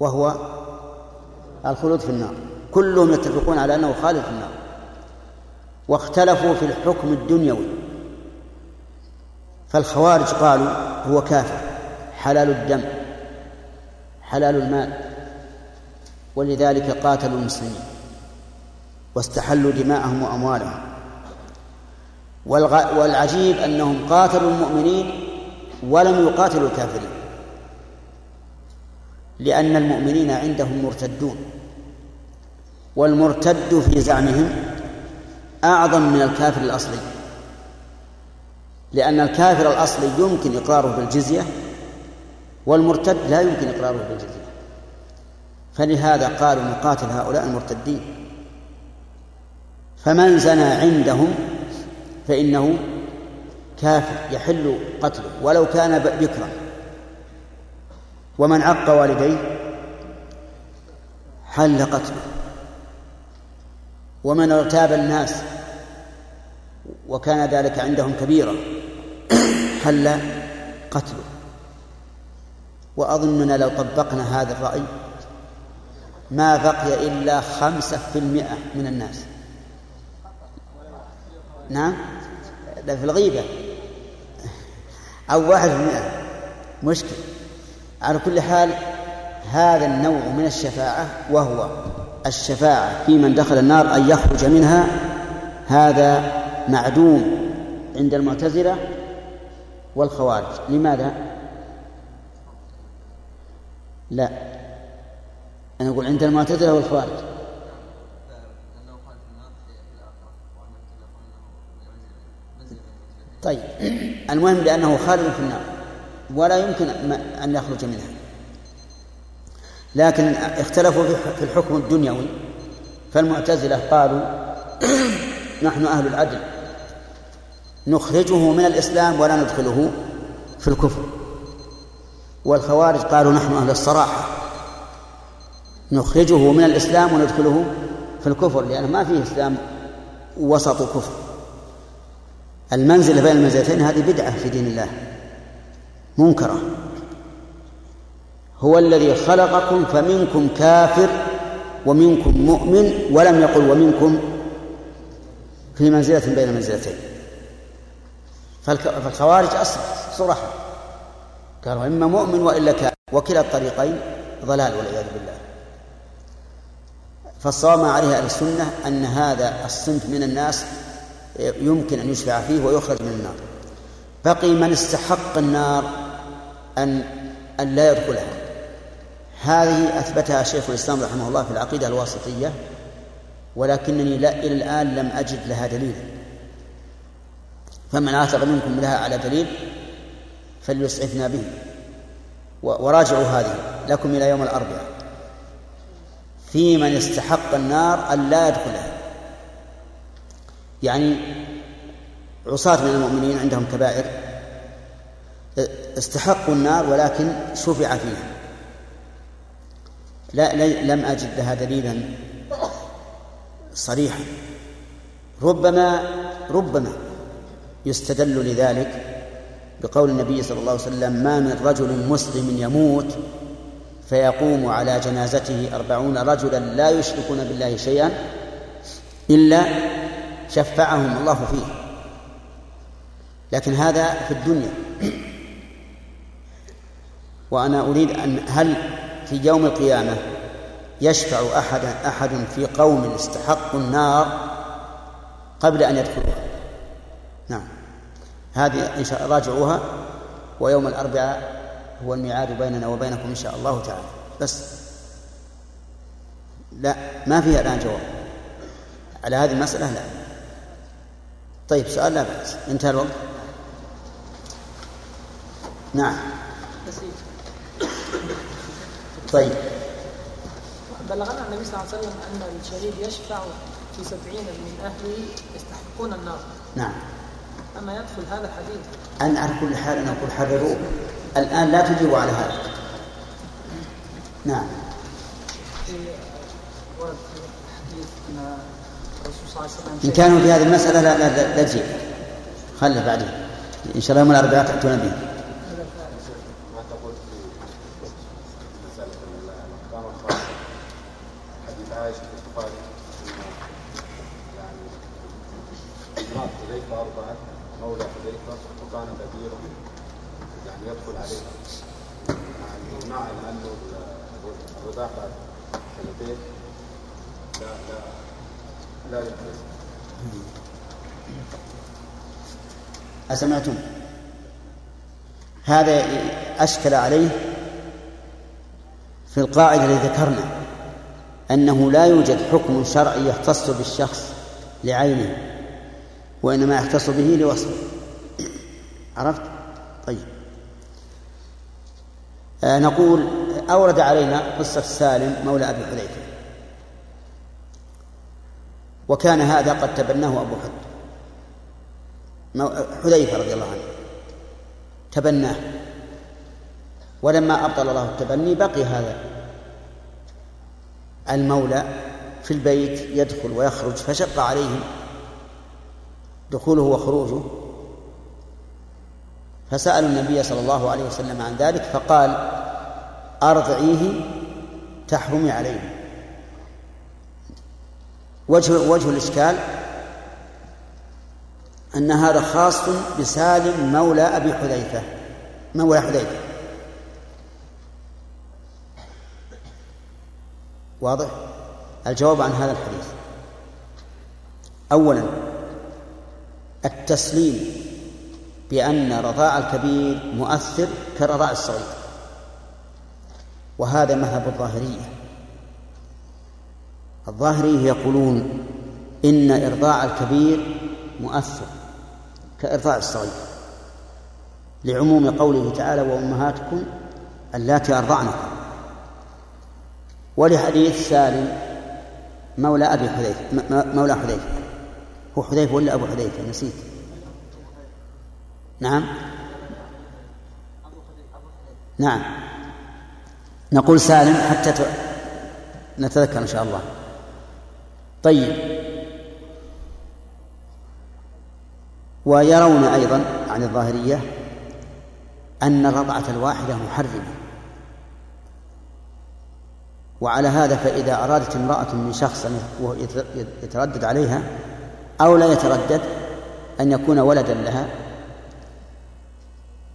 وهو الخلود في النار. كلهم يتفقون على أنه خالد في النار. واختلفوا في الحكم الدنيوي. فالخوارج قالوا هو كافر حلال الدم حلال المال ولذلك قاتلوا المسلمين واستحلوا دماءهم وأموالهم. والعجيب أنهم قاتلوا المؤمنين ولم يقاتلوا الكافرين. لأن المؤمنين عندهم مرتدون والمرتد في زعمهم أعظم من الكافر الأصلي لأن الكافر الأصلي يمكن إقراره بالجزية والمرتد لا يمكن إقراره بالجزية. فلهذا قالوا نقاتل هؤلاء المرتدين فمن زنى عندهم فإنه كافر يحل قتله ولو كان بكرا. ومن عق والديه حل قتله ومن ارتاب الناس وكان ذلك عندهم كبيرا حل قتله. وأظننا لو طبقنا هذا الرأي ما بقي إلا خمسة في المئة من الناس. نعم؟ في الغيبة. أو واحد في المئة. مشكل على كل حال هذا النوع من الشفاعة وهو الشفاعة في من دخل النار أن يخرج منها هذا معدوم عند المعتزلة والخوارج. لماذا؟ لا أنا أقول عند المعتزلة والخوارج. طيب المهم بأنه خالد في النار. ولا يمكن أن يخرج منها. لكن اختلفوا في الحكم الدنيوي فالمعتزلة قالوا نحن أهل العدل. نخرجه من الإسلام ولا ندخله في الكفر. والخوارج قالوا نحن أهل الصراحة. نخرجه من الإسلام وندخله في الكفر لأنه ما فيه إسلام وسط كفر. المنزلة بين المنزلتين هذه بدعة في دين الله. منكرة. هو الذي خلقكم فمنكم كافر ومنكم مؤمن ولم يقل ومنكم في منزلة بين منزلتين. فالخوارج أصلا صرحة قالوا إما مؤمن وإلا كافر. وكلا الطريقين ضلال والعياذ بالله. فالصواب ما عليه أهل السنة أن هذا الصنف من الناس يمكن أن يشفع فيه ويخرج من النار. بقي من استحق النار أن أن لا يدخلها. هذه أثبتها شيخ الإسلام رحمه الله في العقيدة الواسطية ولكنني لا إلى الآن لم أجد لها دليلا. فمن آثر منكم لها على دليل فليسعفنا به. وراجعوا هذه لكم إلى يوم الأربعاء. في من استحق النار أن لا يدخلها. يعني عصاة من المؤمنين عندهم كبائر استحقوا النار ولكن شفع فيها. لا لم أجد لها دليلا صريحا. ربما ربما يستدل لذلك بقول النبي صلى الله عليه وسلم ما من رجل مسلم يموت فيقوم على جنازته أربعون رجلا لا يشركون بالله شيئا إلا شفعهم الله فيه. لكن هذا في الدنيا. وأنا أريد أن هل في يوم القيامة يشفع أحد أحد في قوم استحقوا النار قبل أن يدخلوها؟ نعم. هذه إن شاء راجعوها ويوم الأربعاء هو الميعاد بيننا وبينكم إن شاء الله تعالى. بس. لا ما فيها الآن جواب. على هذه المسألة لا. طيب سؤال لا بأس. انتهى الوقت. نعم. طيب. بلغنا النبي صلى الله عليه وسلم أن الشهيد يشفع في سبعين من أهله يستحقون النار. نعم. أما يدخل هذا الحديث. أنا على كل حال أنا أقول حرروه الآن لا تجيبوا على هذا. نعم. ورد في الحديث أن الرسول صلى الله عليه وسلم إن كانوا في هذه المسألة لا لا, لا, لا تجيب. خله بعدين. إن شاء الله يوم الأربعاء تأتون به ما تقول في مسألة عائشه في البخاري يعني امراه حذيفه ارضعت مولى حذيفه وكان كبيرا يعني يدخل عليها يعني مع انه الرضاع بعد سنتين لا لا لا يجوز أسمعتم هذا أشكل عليه في القاعدة التي ذكرنا أنه لا يوجد حكم شرعي يختص بالشخص لعينه وإنما يختص به لوصفه. عرفت؟ طيب. آه نقول أورد علينا قصة سالم مولى أبي حذيفة. وكان هذا قد تبناه أبو حذيفة رضي الله عنه. تبناه. ولما أبطل الله التبني بقي هذا. المولى في البيت يدخل ويخرج فشق عليهم. دخوله وخروجه. فسألوا النبي صلى الله عليه وسلم عن ذلك فقال أرضعيه تحرمي عليه. وجه وجه الإشكال أن هذا خاص بسالم مولى أبي حذيفة مولى حذيفة. واضح؟ الجواب عن هذا الحديث. أولا التسليم بأن رضاع الكبير مؤثر كرضاع الصغير. وهذا مذهب الظاهرية. الظاهرية يقولون إن إرضاع الكبير مؤثر. كإرضاع الصغير لعموم قوله تعالى وأمهاتكم اللاتي أرضعنكم ولحديث سالم مولى أبي حذيفة مولى حذيفة. هو حذيفة ولا أبو حذيفة؟ نسيت. نعم. نعم. نقول سالم حتى نتذكر إن شاء الله. طيب. ويرون أيضا عن الظاهرية أن الرضعة الواحدة محرمة. وعلى هذا فإذا أرادت امرأة من شخص يتردد عليها أو لا يتردد أن يكون ولدا لها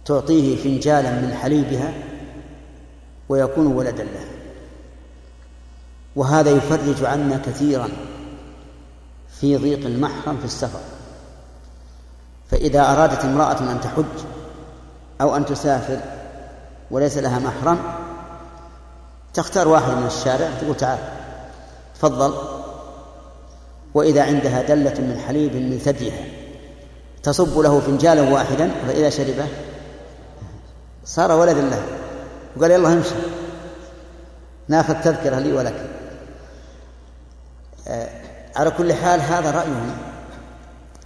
تعطيه فنجالا من حليبها ويكون ولدا لها. وهذا يفرج عنا كثيرا في ضيق المحرم في السفر. فإذا أرادت امرأة أن تحج أو أن تسافر وليس لها محرم تختار واحد من الشارع تقول تعال تفضل. وإذا عندها دلة من حليب من ثديها تصب له فنجالا واحدا فإذا شربه صار ولدا له. وقال يلا امشي. ناخذ تذكرة لي ولك. آه على كل حال هذا رأيهم.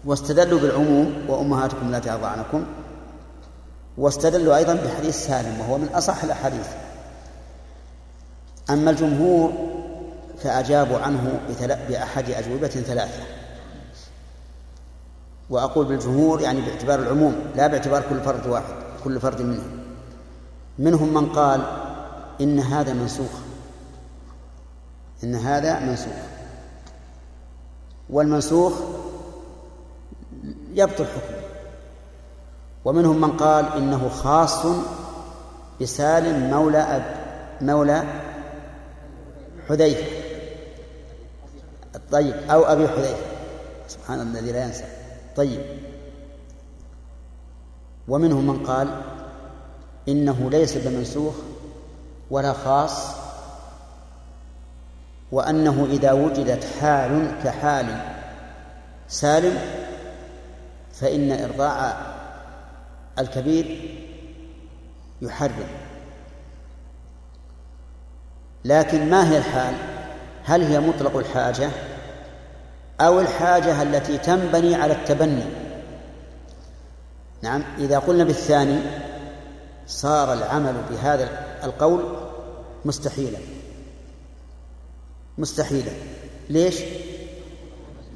واستدلوا بالعموم وأمهاتكم التي أرضعنكم. واستدلوا أيضا بحديث سالم وهو من أصح الأحاديث. أما الجمهور فأجابوا عنه بأحد أجوبة ثلاثة. وأقول بالجمهور يعني باعتبار العموم لا باعتبار كل فرد واحد كل فرد منهم. منهم من قال إن هذا منسوخ. إن هذا منسوخ. والمنسوخ يبطل حكمه. ومنهم من قال إنه خاص بسالم مولى أب مولى حذيفة. طيب أو أبي حذيفة. سبحان الذي لا ينسى. طيب. ومنهم من قال إنه ليس بمنسوخ ولا خاص وأنه إذا وجدت حال كحال سالم فإن إرضاع الكبير يحرم. لكن ما هي الحال؟ هل هي مطلق الحاجة أو الحاجة التي تنبني على التبني؟ نعم إذا قلنا بالثاني صار العمل بهذا القول مستحيلا. مستحيلا. ليش؟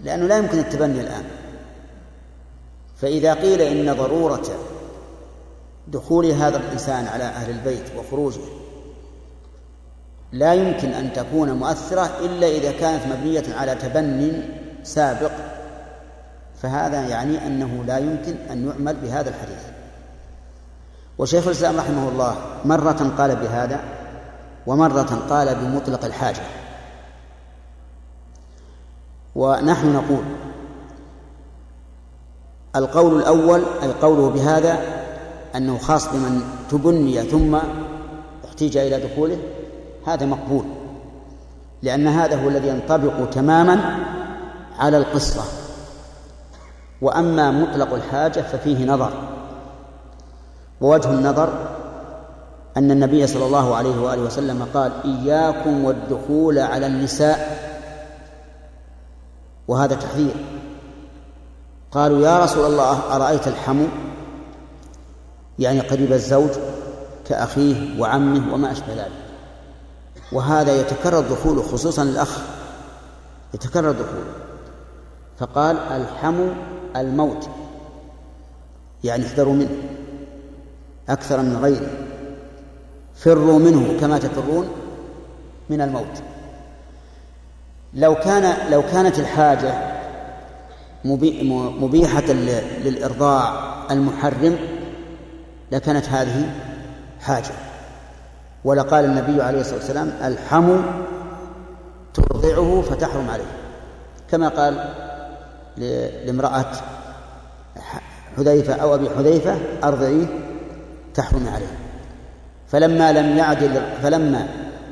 لأنه لا يمكن التبني الآن. فإذا قيل إن ضرورة دخول هذا الإنسان على أهل البيت وخروجه لا يمكن أن تكون مؤثرة إلا إذا كانت مبنية على تبني سابق. فهذا يعني أنه لا يمكن أن يعمل بهذا الحديث. وشيخ الإسلام رحمه الله مرة قال بهذا ومرة قال بمطلق الحاجة. ونحن نقول القول الأول أي قوله بهذا أنه خاص بمن تبني ثم احتيج إلى دخوله هذا مقبول لأن هذا هو الذي ينطبق تماما على القصة. وأما مطلق الحاجة ففيه نظر. ووجه النظر أن النبي صلى الله عليه وآله وسلم قال إياكم والدخول على النساء. وهذا تحذير. قالوا يا رسول الله أرأيت الحمو؟ يعني قريب الزوج كأخيه وعمه وما أشبه ذلك. وهذا يتكرر دخوله خصوصا الأخ يتكرر دخوله فقال الحمو الموت يعني احذروا منه أكثر من غيره. فروا منه كما تفرون من الموت. لو كان لو كانت الحاجة مبيحة للإرضاع المحرم لكانت هذه حاجة. ولقال النبي عليه الصلاة والسلام الحم ترضعه فتحرم عليه. كما قال لامرأة حذيفة أو أبي حذيفة أرضعيه تحرم عليه. فلما لم يعدل فلما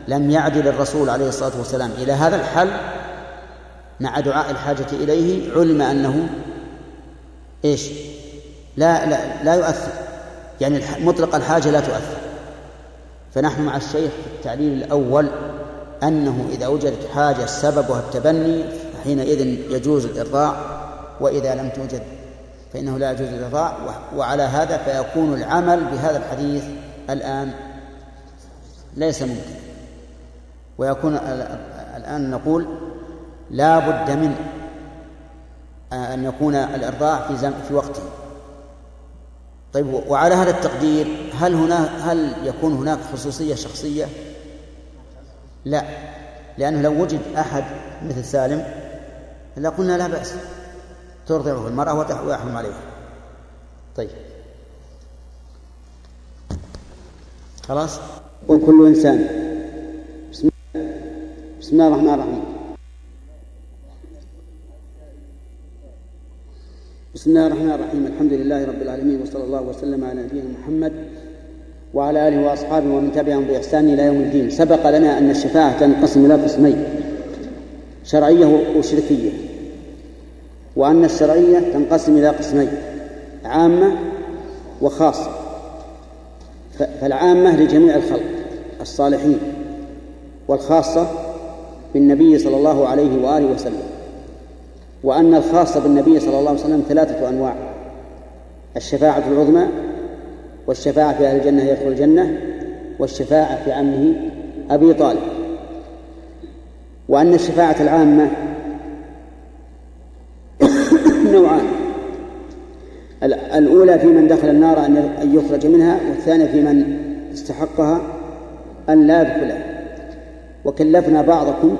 لم يعدل الرسول عليه الصلاة والسلام إلى هذا الحل مع دعاء الحاجة إليه علم أنه إيش؟ لا لا لا يؤثر. يعني مطلق الحاجة لا تؤثر. فنحن مع الشيخ في التعليل الأول أنه إذا وجدت حاجة سببها التبني حينئذ يجوز الإرضاع وإذا لم توجد فإنه لا يجوز الإرضاع وعلى هذا فيكون العمل بهذا الحديث الآن ليس ممكن. ويكون الآن نقول لا بد من أن يكون الإرضاع في في وقته. طيب وعلى هذا التقدير هل هنا هل يكون هناك خصوصية شخصية؟ لا لأنه لو وجد أحد مثل سالم لقلنا لا بأس. ترضعه المرأة ويحرم عليها. طيب. خلاص؟ وكل إنسان. بسم بسم الله الرحمن الرحيم. بسم الله الرحمن الرحيم. الحمد لله رب العالمين وصلى الله وسلم على نبينا محمد وعلى آله وأصحابه ومن تبعهم بإحسان إلى يوم الدين. سبق لنا أن الشفاعة تنقسم إلى قسمين شرعية وشركية وأن الشرعية تنقسم إلى قسمين عامة وخاصة. فالعامة لجميع الخلق الصالحين والخاصة بالنبي صلى الله عليه وآله وسلم. وأن الخاصة بالنبي صلى الله عليه وسلم ثلاثة أنواع الشفاعة العظمى والشفاعة في أهل الجنة يدخل الجنة والشفاعة في عمه أبي طالب. وأن الشفاعة العامة نوعان الأولى في من دخل النار أن يخرج منها والثانية في من استحقها أن لا يدخلها. وكلفنا بعضكم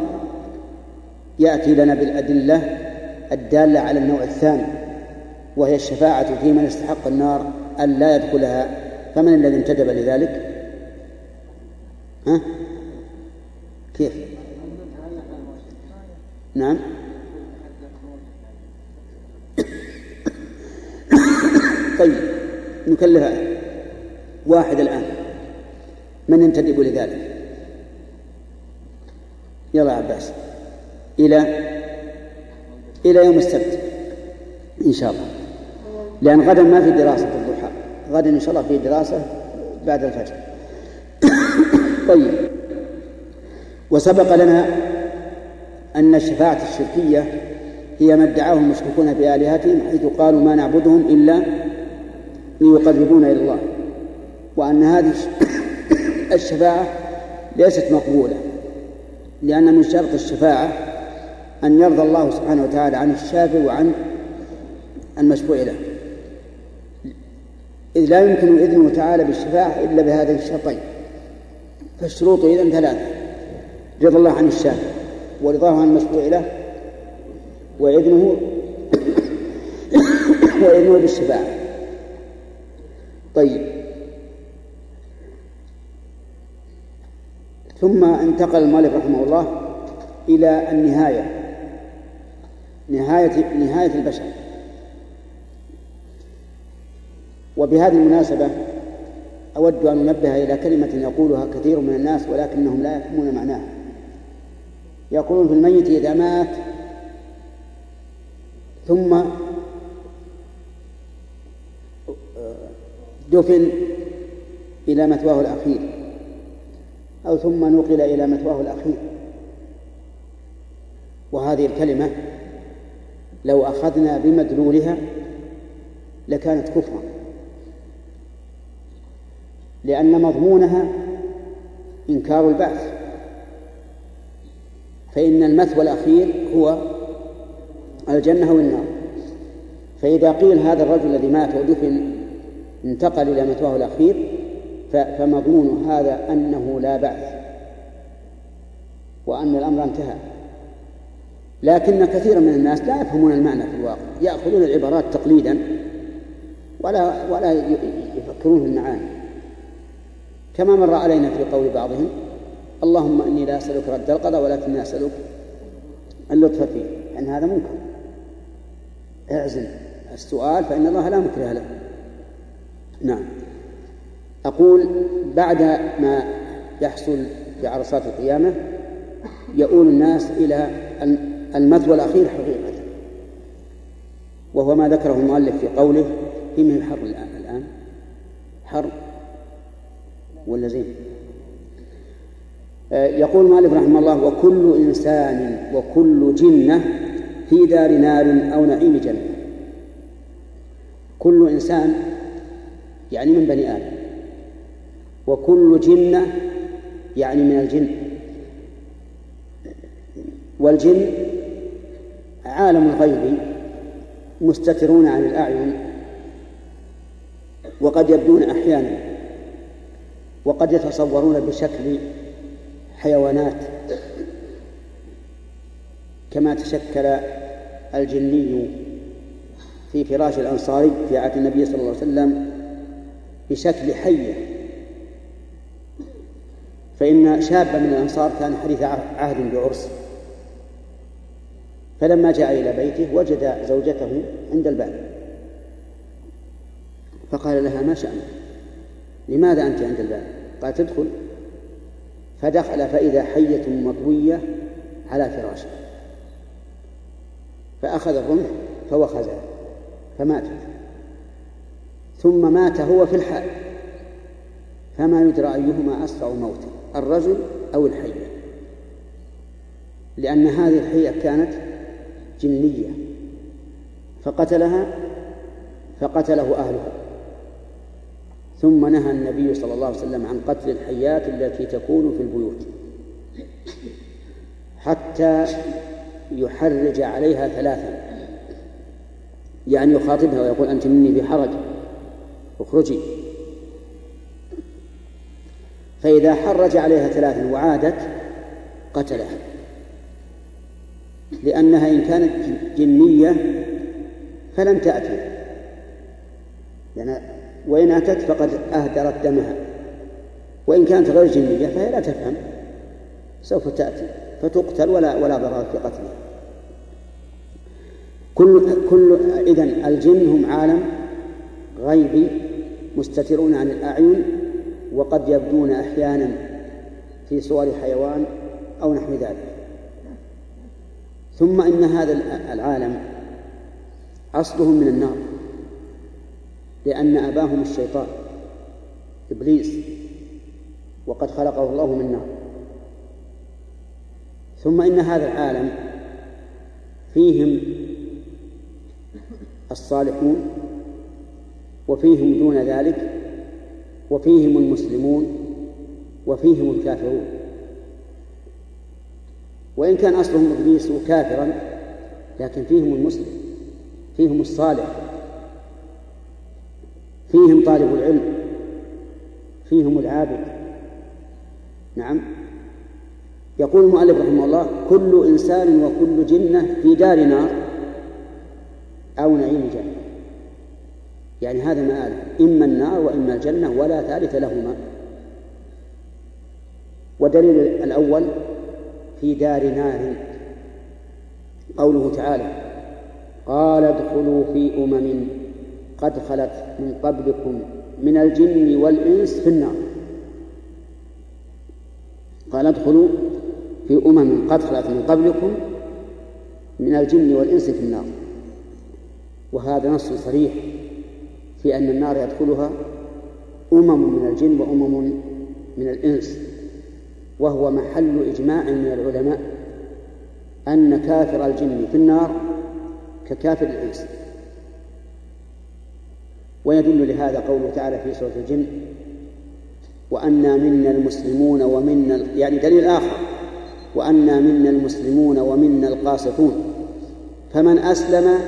يأتي لنا بالأدلة الدالة على النوع الثاني وهي الشفاعة في من استحق النار أن لا يدخلها فمن الذي انتدب لذلك؟ ها؟ كيف؟ نعم طيب نكلف واحد الآن من ينتدب لذلك؟ يلا عباس إلى إلى يوم السبت إن شاء الله. لأن غدا ما في دراسة الضحى غدا إن شاء الله في دراسة بعد الفجر. طيب. وسبق لنا أن الشفاعة الشركية هي ما ادعاه المشركون بآلهتهم حيث قالوا ما نعبدهم إلا ليقربونا إلى الله. وأن هذه الشفاعة ليست مقبولة لأن من شرط الشفاعة أن يرضى الله سبحانه وتعالى عن الشافع وعن المشفوع له. إذ لا يمكن إذنه تعالى بالشفاعة إلا بهذين الشرطين. فالشروط إذن ثلاثة رضا الله عن الشافع ورضاه عن المشروع له وإذنه وإذنه بالشفاعة. طيب. ثم انتقل المؤلف رحمه الله إلى النهاية. نهاية نهاية البشر. وبهذه المناسبة أود أن أنبه إلى كلمة يقولها كثير من الناس ولكنهم لا يفهمون معناها. يقولون في الميت إذا مات ثم دفن إلى مثواه الأخير أو ثم نقل إلى مثواه الأخير. وهذه الكلمة لو أخذنا بمدلولها لكانت كفرا. لأن مضمونها إنكار البعث. فإن المثوى الأخير هو الجنة والنار. فإذا قيل هذا الرجل الذي مات ودفن انتقل إلى مثواه الأخير فمضمون هذا أنه لا بعث وأن الأمر انتهى. لكن كثيرا من الناس لا يفهمون المعنى في الواقع. يأخذون العبارات تقليدا ولا ولا يفكرون في المعاني. كما مر علينا في قول بعضهم اللهم إني لا أسألك رد القضاء ولكني أسألك اللطف فيه. لأن هذا منكر. اعزل السؤال فإن الله لا مكره له. نعم. أقول بعد ما يحصل في عرصات القيامة يؤول الناس إلى المثوى الأخير حقيقة وهو ما ذكره المؤلف في قوله في من الحر الآن؟ الآن؟ حر ولا زين؟ آه، يقول المؤلف رحمه الله وكل إنسان وكل جنة في دار نار أو نعيم جنة. كل إنسان يعني من بني آدم. وكل جنة يعني من الجن. والجن عالم الغيب مستترون عن الأعين وقد يبدون أحيانا وقد يتصورون بشكل حيوانات كما تشكل الجني في فراش الأنصاري في عهد النبي صلى الله عليه وسلم بشكل حية فإن شابا من الأنصار كان حديث عهد بعرس. فلما جاء إلى بيته وجد زوجته عند الباب. فقال لها ما شأنك؟ لماذا أنت عند الباب؟ قالت ادخل فدخل فإذا حية مطوية على فراشه. فأخذ الرمح فوخزها فماتت ثم مات هو في الحال. فما يدرى أيهما أسرع موتا الرجل أو الحية. لأن هذه الحية كانت جنية. فقتلها فقتله أهلها. ثم نهى النبي صلى الله عليه وسلم عن قتل الحيات التي تكون في البيوت حتى يحرج عليها ثلاثا. يعني يخاطبها ويقول أنت مني بحرج اخرجي. فإذا حرج عليها ثلاثا وعادت قتلها. لأنها إن كانت جنية فلن تأتي. يعني وإن أتت فقد أهدرت دمها. وإن كانت غير جنية فهي لا تفهم سوف تأتي فتقتل ولا ولا ضرر في قتلها. كل كل إذا الجن هم عالم غيبي مستترون عن الأعين وقد يبدون أحيانا في صور حيوان أو نحو ذلك. ثم إن هذا العالم أصلهم من النار لأن أباهم الشيطان إبليس وقد خلقه الله من نار. ثم إن هذا العالم فيهم الصالحون وفيهم دون ذلك وفيهم المسلمون وفيهم الكافرون. وإن كان أصلهم إبليس كافرا لكن فيهم المسلم فيهم الصالح فيهم طالب العلم فيهم العابد. نعم. يقول المؤلف رحمه الله كل إنسان وكل جنة في دار نار أو نعيم جنة يعني هذا مآل إما النار وإما الجنة ولا ثالث لهما. ودليل الأول في دار نار. قوله تعالى قال ادخلوا في أمم قد خلت من قبلكم من الجن والإنس في النار. قال ادخلوا في أمم قد خلت من قبلكم من الجن والإنس في النار. وهذا نص صريح في أن النار يدخلها أمم من الجن وأمم من الإنس. وهو محل إجماع من العلماء أن كافر الجن في النار ككافر الإنس. ويدل لهذا قوله تعالى في سورة الجن وأنا منا المسلمون ومنا يعني دليل آخر وأنا منا المسلمون ومنا القاسطون. فمن أسلم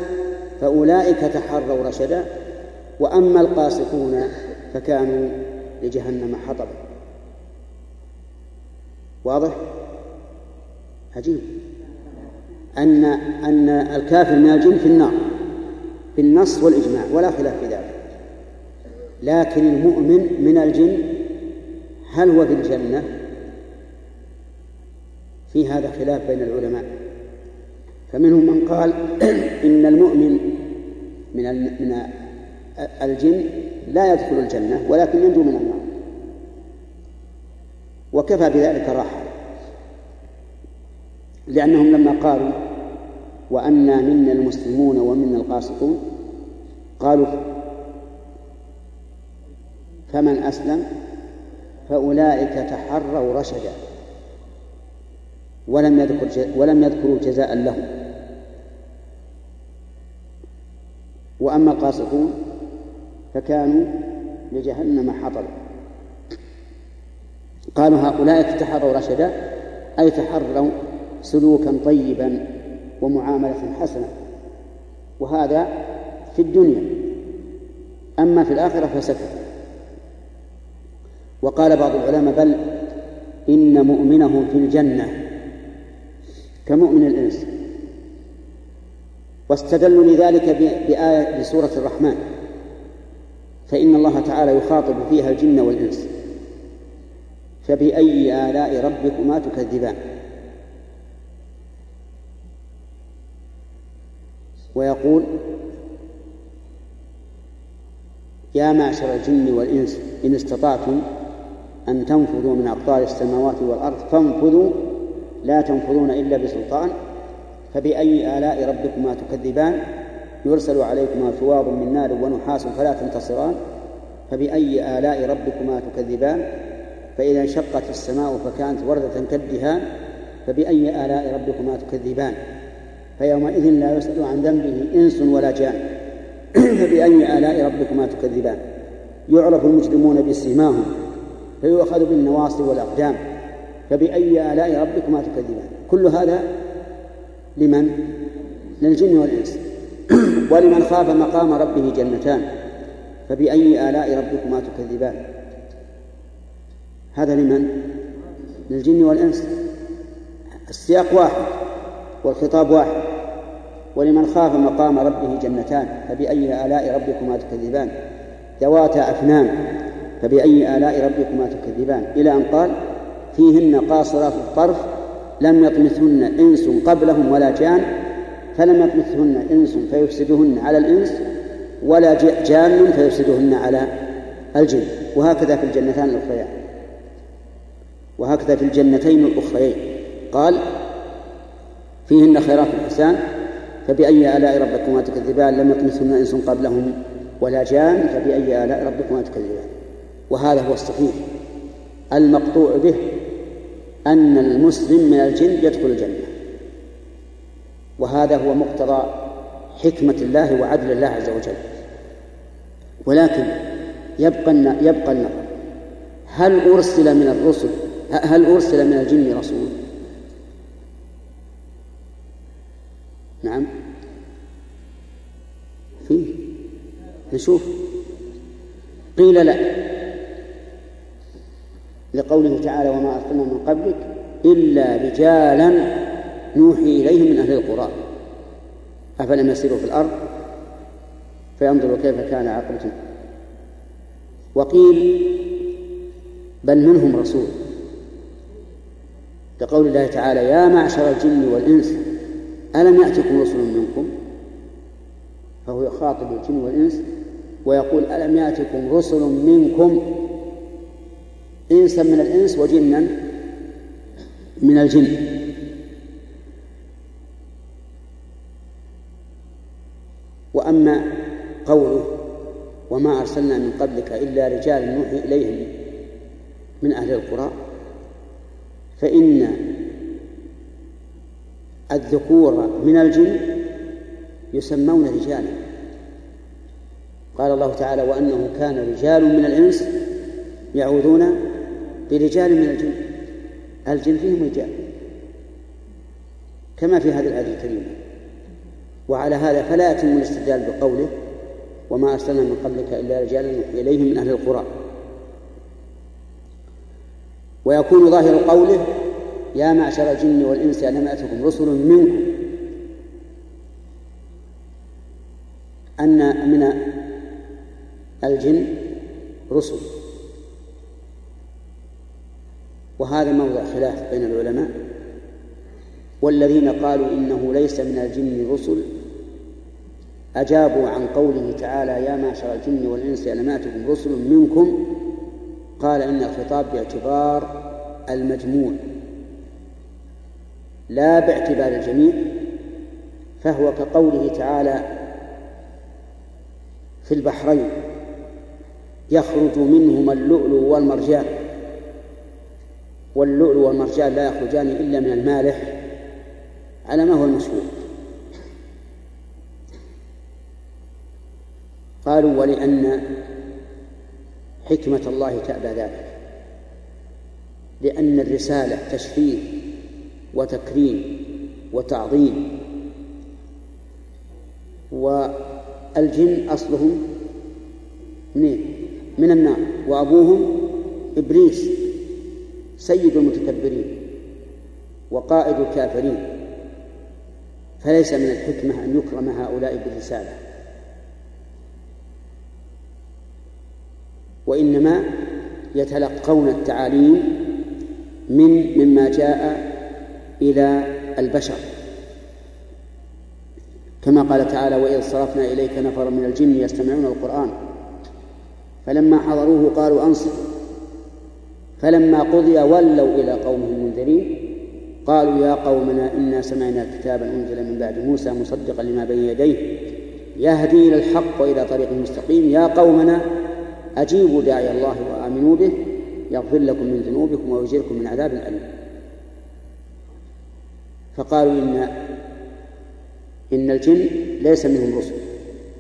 فأولئك تحروا رشدا وأما القاسطون فكانوا لجهنم حطبا. واضح؟ عجيب أن أن الكافر من الجن في النار بالنص والإجماع ولا خلاف في ذلك لكن المؤمن من الجن هل هو في الجنة؟ في هذا خلاف بين العلماء فمنهم من قال إن المؤمن من من الجن لا يدخل الجنة ولكن ينجو من النار وكفى بذلك راحة. لأنهم لما قالوا وأنا منا المسلمون ومنا القاسطون قالوا فمن أسلم فأولئك تحروا رشدا ولم يذكر ولم يذكروا جزاء لهم. وأما القاسطون فكانوا لجهنم حطبا. قالوا هؤلاء تحروا رشدا أي تحروا سلوكا طيبا ومعاملة حسنة. وهذا في الدنيا. أما في الآخرة فسكت وقال بعض العلماء بل إن مؤمنهم في الجنة كمؤمن الإنس. واستدلوا لذلك بآية بسورة الرحمن. فإن الله تعالى يخاطب فيها الجن والإنس. فبأي آلاء ربكما تكذبان. ويقول يا معشر الجن والإنس إن استطعتم أن تنفذوا من أقطار السماوات والأرض فانفذوا لا تنفذون إلا بسلطان. فبأي آلاء ربكما تكذبان؟ يرسل عليكما ثواب من نار ونحاس فلا تنتصران. فبأي آلاء ربكما تكذبان؟ فإذا انشقت السماء فكانت وردة كالدهان فبأي آلاء ربكما تكذبان؟ فيومئذ لا يسأل عن ذنبه إنس ولا جان فبأي آلاء ربكما تكذبان؟ يعرف المجرمون بسيماهم فيؤخذ بالنواصي والأقدام فبأي آلاء ربكما تكذبان؟ كل هذا لمن؟ للجن والإنس. ولمن خاف مقام ربه جنتان فبأي آلاء ربكما تكذبان؟ هذا لمن؟ للجن والإنس. السياق واحد والخطاب واحد ولمن خاف مقام ربه جنتان فبأي آلاء ربكما تكذبان؟ ذواتا أفنان فبأي آلاء ربكما تكذبان؟ إلى أن قال فيهن قاصرات الطرف لم يطمثهن إنس قبلهم ولا جان فلم يطمثهن إنس فيفسدهن على الإنس ولا جان فيفسدهن على الجن. وهكذا في الجنتان الأخريان. وهكذا في الجنتين الأخريين. قال فيهن خيرات الحسان فبأي آلاء ربكما تكذبان؟ لم يطمثهن إنس قبلهم ولا جان فبأي آلاء ربكما تكذبان؟ وهذا هو الصحيح. المقطوع به أن المسلم من الجن يدخل الجنة. وهذا هو مقتضى حكمة الله وعدل الله عز وجل. ولكن يبقى يبقى النظر هل أرسل من الرسل هل أرسل من الجن رسول؟ نعم. فيه. نشوف. قيل لا. لقوله تعالى وما أرسلنا من قبلك إلا رجالا نوحي إليهم من أهل القرى. أفلم يسيروا في الأرض؟ فينظروا كيف كان عاقبة وقيل بل منهم رسول. كقول الله تعالى يا معشر الجن والإنس ألم يأتكم رسل منكم؟ فهو يخاطب الجن والإنس ويقول ألم يأتكم رسل منكم؟ إنسا من الإنس وجنا من الجن. وأما قوله وما أرسلنا من قبلك إلا رجال نوحي إليهم من أهل القرى فإن الذكور من الجن يسمون رجالا. قال الله تعالى وأنه كان رجال من الإنس يعوذون برجال من الجن. الجن فيهم رجال كما في هذه الآية الكريمة وعلى هذا فلا يتم الاستدلال بقوله وما أرسلنا من قبلك إلا رجالا إليهم من أهل القرى. ويكون ظاهر قوله يا معشر الجن والإنس ألم يأتكم رسل منكم. أن من الجن رسل. وهذا موضع خلاف بين العلماء. والذين قالوا إنه ليس من الجن رسل أجابوا عن قوله تعالى يا معشر الجن والإنس ألم يأتكم رسل منكم. قال إن الخطاب باعتبار المجموع لا باعتبار الجميع فهو كقوله تعالى في البحرين يخرج منهما اللؤلؤ والمرجان. واللؤلؤ والمرجان لا يخرجان إلا من المالح على ما هو المشهور قالوا ولأن حكمة الله تأبى ذلك لأن الرسالة تشفيه وتكريم وتعظيم. والجن أصلهم منين؟ من النار. وأبوهم إبليس سيد المتكبرين وقائد الكافرين. فليس من الحكمة أن يكرم هؤلاء بالرسالة. وإنما يتلقون التعاليم من مما جاء إلى البشر. كما قال تعالى وإذ صرفنا إليك نفر من الجن يستمعون القرآن فلما حضروه قالوا أنصتوا فلما قضي ولوا إلى قومهم منذرين قالوا يا قومنا إنا سمعنا كتابا أنزل من بعد موسى مصدقا لما بين يديه يهدي إلى الحق وإلى طريق مستقيم. يا قومنا أجيبوا داعي الله وآمنوا به يغفر لكم من ذنوبكم ويجيركم من عذاب أليم. فقالوا إن إن الجن ليس منهم رسل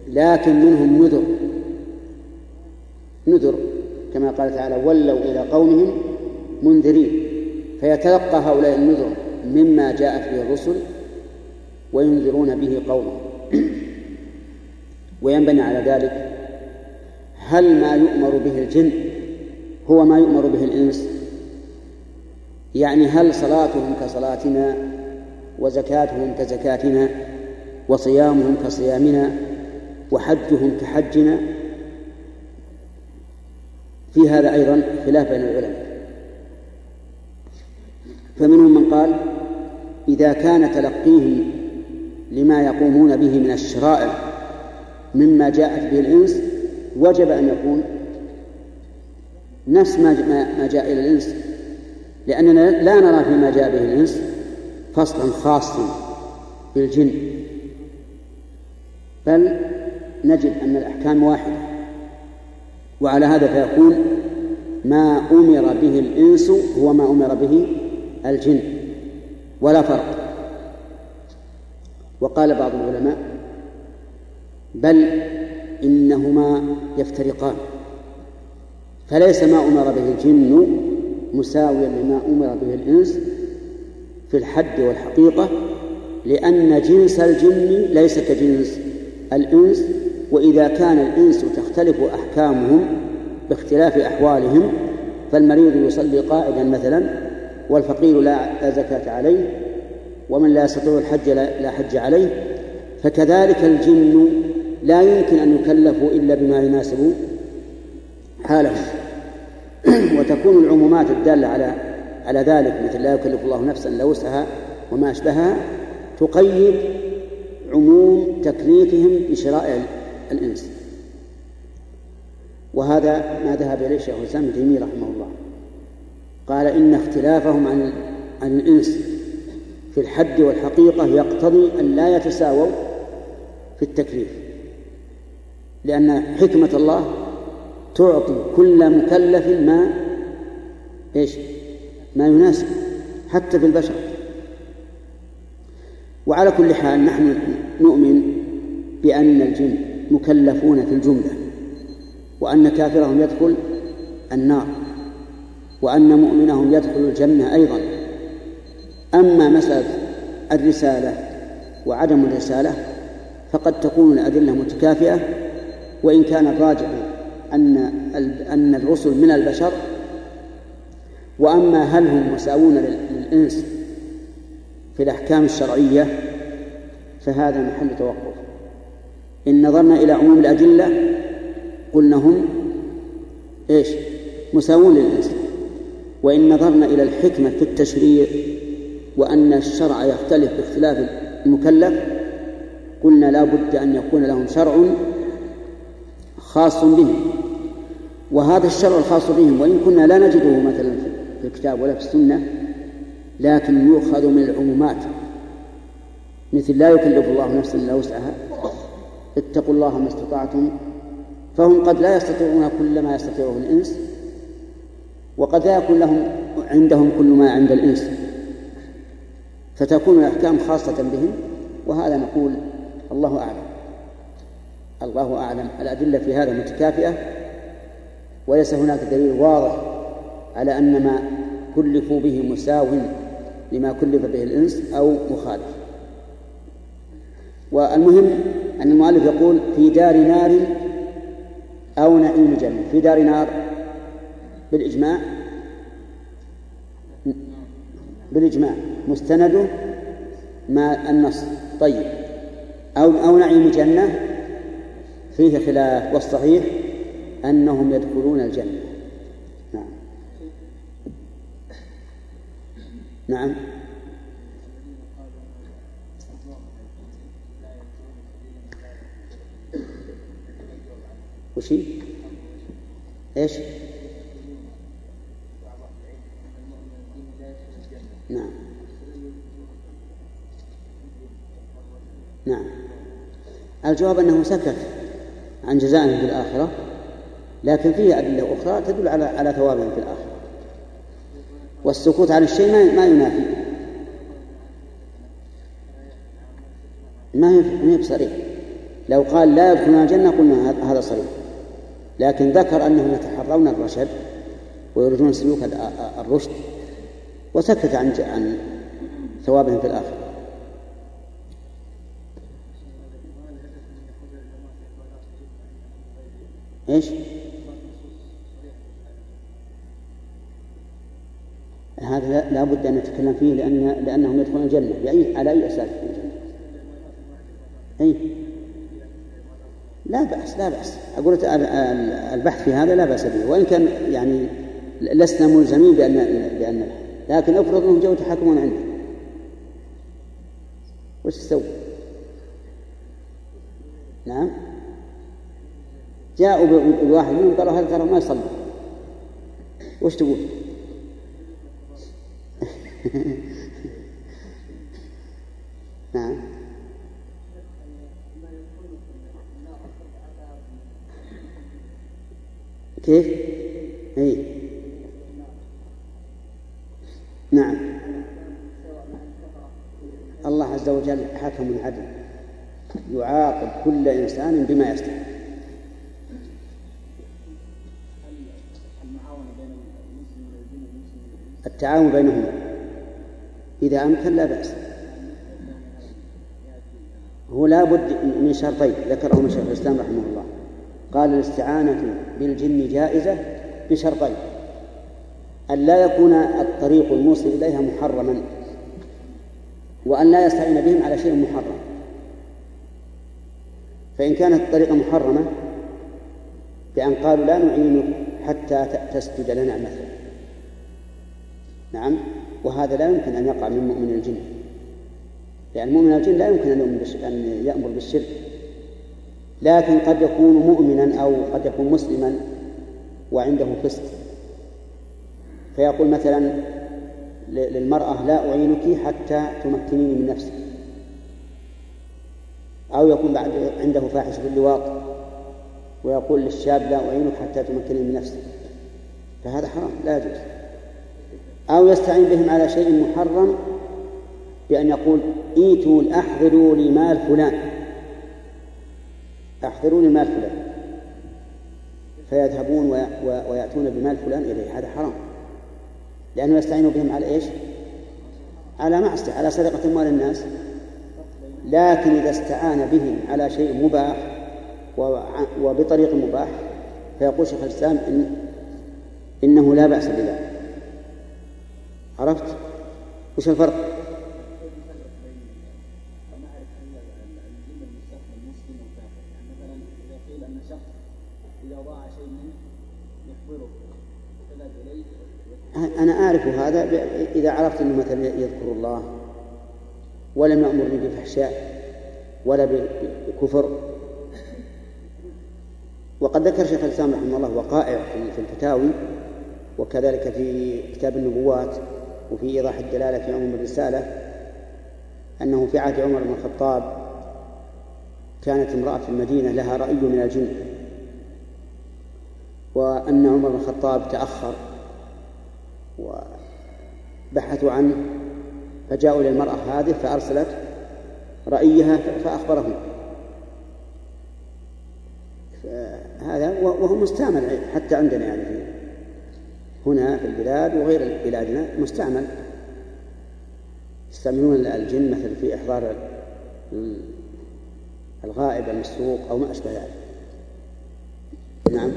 لكن منهم نذر. نذر كما قال تعالى ولوا إلى قومهم منذرين فيتلقى هؤلاء النذر مما جاءت به الرسل وينذرون به قومه وينبني على ذلك هل ما يؤمر به الجن هو ما يؤمر به الإنس؟ يعني هل صلاتهم كصلاتنا وزكاتهم كزكاتنا وصيامهم كصيامنا وحجهم كحجنا؟ في هذا أيضا خلاف بين العلماء. فمنهم من قال إذا كان تلقيهم لما يقومون به من الشرائع مما جاءت به الإنس وجب أن يكون نفس ما جاء إلى الإنس. لأننا لا نرى فيما جاء به الإنس فصلا خاصا بالجن. بل نجد أن الأحكام واحدة. وعلى هذا فيكون ما أمر به الإنس هو ما أمر به الجن. ولا فرق. وقال بعض العلماء بل إنهما يفترقان. فليس ما أمر به الجن مساويا لما أمر به الإنس في الحد والحقيقة لأن جنس الجن ليس كجنس الإنس وإذا كان الإنس تختلف أحكامهم باختلاف أحوالهم فالمريض يصلي قاعدا مثلا والفقير لا زكاة عليه ومن لا يستطيع الحج لا حج عليه فكذلك الجن لا يمكن أن يكلفوا إلا بما يناسب حالهم. وتكون العمومات الدالة على على ذلك مثل لا يكلف الله نفسا إلا وسعها وما أشبهها تقيد عموم تكليفهم بشرائع الإنس. وهذا ما ذهب إليه شيخ الإسلام ابن تيمية رحمه الله. قال إن اختلافهم عن عن الإنس في الحد والحقيقة يقتضي أن لا يتساووا في التكليف. لأن حكمة الله تعطي كل مكلف ما إيش؟ ما يناسب حتى في البشر. وعلى كل حال نحن نؤمن بأن الجن مكلفون في الجملة وأن كافرهم يدخل النار وأن مؤمنهم يدخل الجنة أيضا. أما مسألة الرسالة وعدم الرسالة فقد تكون الأدلة متكافئة وإن كان الراجح أن أن الرسل من البشر وأما هل هم مساوون للإنس في الأحكام الشرعية فهذا محل توقف. إن نظرنا إلى عموم الأدلة قلنا هم إيش؟ مساوون للإنس. وإن نظرنا إلى الحكمة في التشريع وأن الشرع يختلف باختلاف المكلف قلنا لا بد أن يكون لهم شرع خاص بهم. وهذا الشرع الخاص بهم وإن كنا لا نجده مثلا في الكتاب ولا في السنة لكن يؤخذ من العمومات. مثل لا يكلف الله نفسا إلا وسعها. اتقوا الله ما استطعتم. فهم قد لا يستطيعون كل ما يستطيعه الإنس وقد لا يكون لهم عندهم كل ما عند الإنس. فتكون الأحكام خاصة بهم وهذا نقول الله أعلم. الله أعلم. الأدلة في هذا متكافئة وليس هناك دليل واضح على أن ما كلفوا به مساو لما كلف به الإنس أو مخالف. والمهم أن المؤلف يقول في دار نار أو نعيم جنة في دار نار بالإجماع بالإجماع مستنده ما النص. طيب أو أو نعيم جنة فيه خلاف والصحيح أنهم يدخلون الجنة. نعم. وش إيش؟ نعم. نعم. الجواب أنه سكت. عن جزائهم في الآخرة لكن فيه أدلة أخرى تدل على على ثوابهم في الآخرة. والسكوت عن الشيء ما ينافي. ما هي ما هي بصريح. لو قال لا يدخلون الجنة قلنا هذا صريح. لكن ذكر أنهم يتحرون الرشد ويريدون سلوك الرشد وسكت عن عن ثوابهم في الآخرة. إيش؟ هذا لا بد أن نتكلم فيه لأن لأنهم يدخلون الجنة. بأي على أي أساس يدخلون الجنة؟ أي لا بأس لا بأس. أقول البحث في هذا لا بأس به. وإن كان يعني لسنا ملزمين بأن بأن لكن افرض أنهم جو يتحاكمون عنده وش تسوي؟ نعم؟ جاءوا بواحد منهم قالوا هذا ترى ما يصلي. وش تقول؟ نعم. كيف؟ إي. نعم. الله عز وجل حكم عدل يعاقب كل إنسان بما يستحق. التعاون بينهما. إذا أمكن لا بأس. هو لا بد من شرطين ذكرهما شيخ الإسلام رحمه الله. قال الاستعانة بالجن جائزة بشرطين. أن لا يكون الطريق الموصل إليها محرما. وأن لا يستعين بهم على شيء محرم. فإن كانت الطريقة محرمة بأن قالوا لا نعينك حتى تسجد لنا مثلا. نعم. وهذا لا يمكن أن يقع من مؤمن الجن. لأن مؤمن الجن لا يمكن أن, أن يأمر بالشرك لكن قد يكون مؤمنا أو قد يكون مسلما وعنده فسق فيقول مثلا للمرأة لا أعينك حتى تمكنيني من نفسي أو يكون بعد عنده فاحشة باللواط ويقول للشاب لا أعينك حتى تمكنني من نفسي فهذا حرام لا يجوز. أو يستعين بهم على شيء محرم بأن يقول إيتوا أحضروا لي مال فلان. أحضروا لي مال فلان. فيذهبون ويأتون بمال فلان إليه. هذا حرام. لأنه يستعين بهم على إيش؟ على معصية على سرقة أموال الناس. لكن إذا استعان بهم على شيء مباح وبطريق مباح فيقول شيخ الإسلام إن إنه لا بأس بذلك. عرفت؟ وش الفرق؟ أنا أعرف هذا إذا عرفت أنه مثلا يذكر الله ولم يأمرني بفحشاء ولا بكفر وقد ذكر شيخ الإسلام رحمه الله وقائع في الفتاوي وكذلك في كتاب النبوات وفي إيضاح الدلالة في عموم الرسالة أنه في عهد عمر بن الخطاب كانت امرأة في المدينة لها رأي من الجن وأن عمر بن الخطاب تأخر وبحثوا عنه فجاءوا إلى المرأة هذه فأرسلت رأيها فأخبرهم. هذا وهو مستعمل حتى عندنا يعني هنا في البلاد وغير بلادنا مستعمل يستعملون الجن مثلا في إحضار الغائب المسروق أو ما أشبه ذلك نعم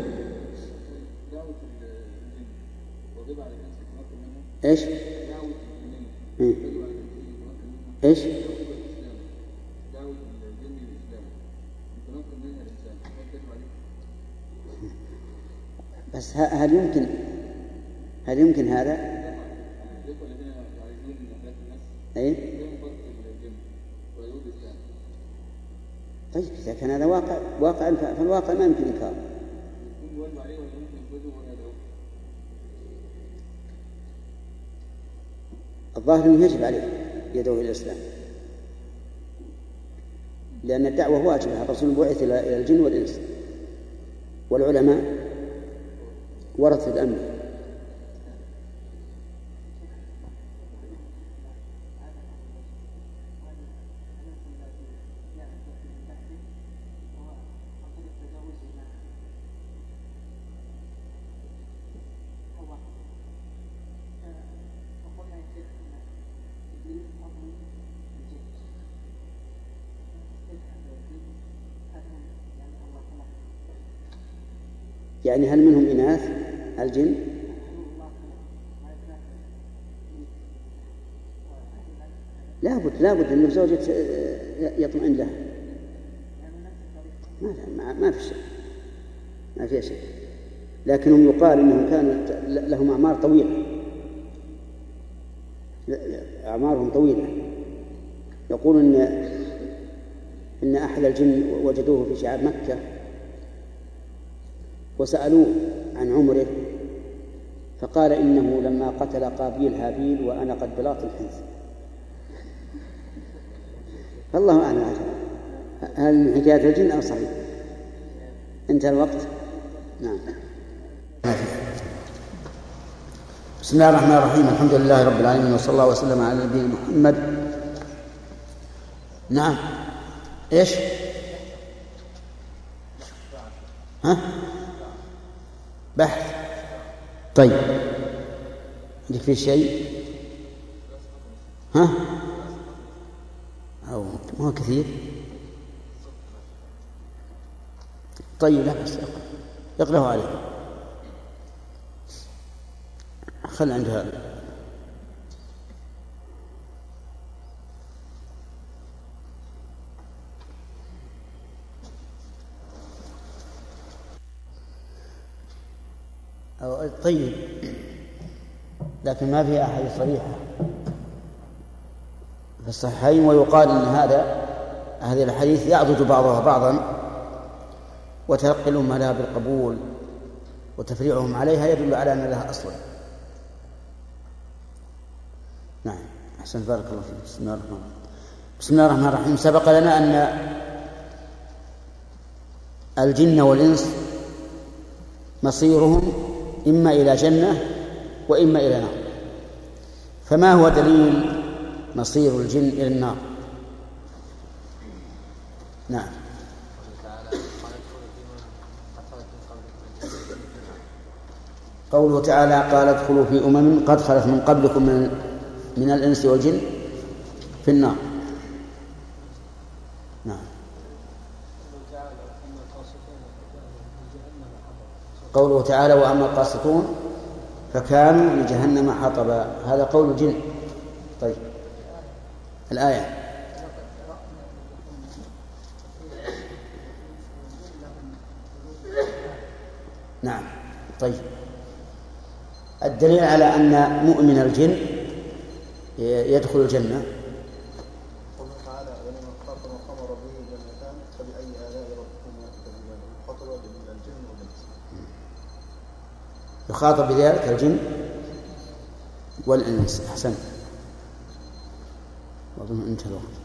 إيش؟ إيه؟ إيش؟ بس هل يمكن هل يمكن هذا؟ أي؟ طيب إذا كان هذا واقع واقع فالواقع ما يمكن إنكاره. الظاهر أنه يجب عليه يدعو إلى الإسلام لأن الدعوة واجبة الرسول بعث إلى الجن والإنس والعلماء ورث الأنبياء يعني هل منهم إناث؟ الجن لابد لابد أن زوجة يطمئن لها. ما ما في شيء ما في شيء لكنهم يقال إنهم كانوا لهم أعمار طويلة. أعمارهم طويلة. يقول ان إن أحد الجن وجدوه في شعاب مكة. وسألوه عن عمره فقال إنه لما قتل قابيل هابيل وأنا قد بلاط الحنث الله أعلم هل من حكاية الجن أو صحيح؟ انتهى الوقت. نعم. بسم الله الرحمن الرحيم. الحمد لله رب العالمين وصلى الله وسلم على نبينا محمد. نعم. إيش؟ ها؟ بحث. طيب. عندك في شيء؟ ها؟ أو ما كثير. طيب لا بس اقرأه عليه. خل عندها طيب. لكن ما فيها أحاديث صريحة. في الصحيحين ويقال أن هذا هذه الأحاديث يعضد بعضها بعضا وتنقلهم لها بالقبول وتفريعهم عليها يدل على أن لها أصلا. نعم. أحسن. بارك الله فيك. بسم الله الرحمن الرحيم. بسم الله الرحمن الرحيم. سبق لنا أن الجن والإنس مصيرهم إما إلى جنة وإما إلى نار. فما هو دليل مصير الجن إلى النار؟ نعم. قوله تعالى قال ادخلوا في أمم قد خلت من قبلكم من, من الإنس والجن في النار نعم قوله تعالى وأما القاسطون فكانوا لجهنم حطبا. هذا قول الجن. طيب. الآية. نعم. طيب. الدليل على أن مؤمن الجن يدخل الجنة تعالى ولمن خاف مقام ربه جنتان فبأي آلاء ربكما تكذبان خطب الجن والإنس يخاطب بذلك الجن والإنس. أحسن أظن انتهى الوقت.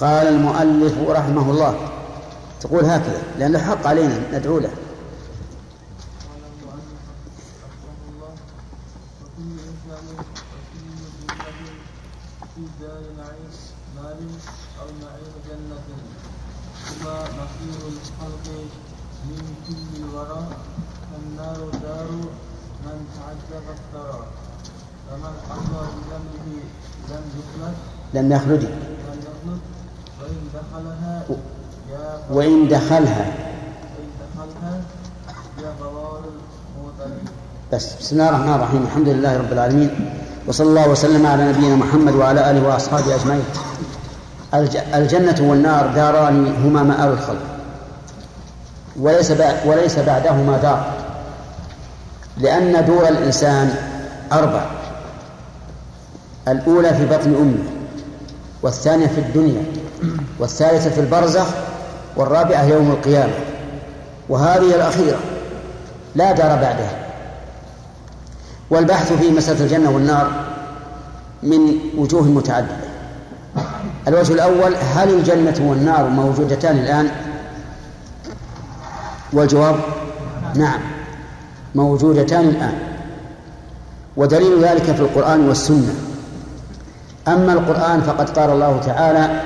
قال المؤلف رحمه الله تقول هكذا لأن الحق علينا ندعو له في دار نعيم مال أو نعيم جنة ثم مصير الخلق من كل الورى فالنار دار من تعذب الثرى فمن حظ بذنبه لم يخلد لم يخلد وإن دخلها. بس بسم الله الرحمن الرحيم. الحمد لله رب العالمين. وصلى الله وسلم على نبينا محمد وعلى آله وأصحابه أجمعين. الج- الجنة والنار داران هما مآل الخلق. وليس وليس بعدهما دار. لأن دور الإنسان أربع. الأولى في بطن أمه. والثانية في الدنيا والثالثة في البرزخ والرابعة يوم القيامة. وهذه الأخيرة لا دار بعدها. والبحث في مسألة الجنة والنار من وجوه متعددة. الوجه الأول هل الجنة والنار موجودتان الآن؟ والجواب نعم موجودتان الآن. ودليل ذلك في القرآن والسنة. أما القرآن فقد قال الله تعالى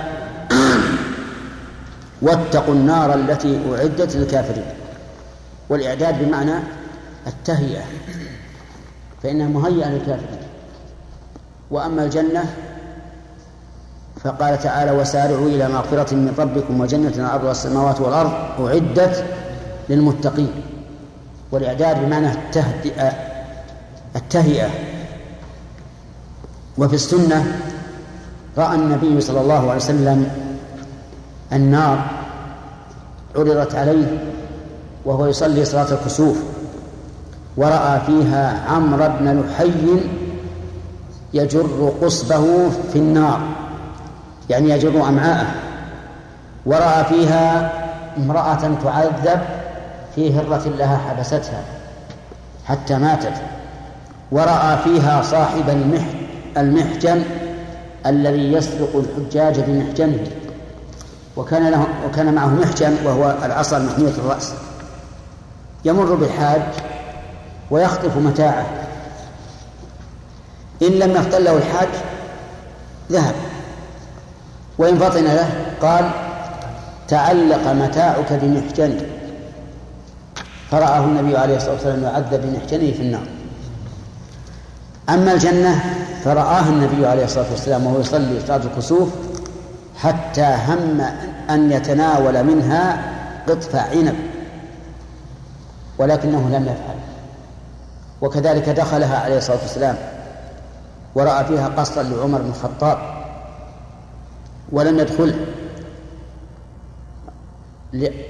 واتقوا النار التي أعدت للكافرين والإعداد بمعنى التهيئة فإنها مهيئة للكافرين. وأما الجنة فقال تعالى وسارعوا إلى مغفرة من ربكم وجنة عرضها السماوات والأرض أعدت للمتقين. والإعداد بمعنى التهدئة التهيئة. وفي السنة رأى النبي صلى الله عليه وسلم النار عرضت عليه وهو يصلي صلاة الكسوف ورأى فيها عمرو بن لحي يجر قصبه في النار يعني يجر أمعاءه ورأى فيها امرأة تعذب في هرة لها حبستها حتى ماتت ورأى فيها صاحب المح المحجن الذي يسبق الحجاج بمحجنه وكان له وكان معه محجن وهو العصا المحمية الرأس. يمر بالحاج ويخطف متاعه. إن لم يفطن له الحاج ذهب. وإن فطن له قال تعلق متاعك بمحجني. فرآه النبي عليه الصلاة والسلام يعذب بمحجنه في النار. أما الجنة فرآها النبي عليه الصلاة والسلام وهو يصلي صلاة الكسوف حتى هم أن يتناول منها قطف عنب ولكنه لم يفعل. وكذلك دخلها عليه الصلاة والسلام ورأى فيها قصرا لعمر بن الخطاب ولم يدخله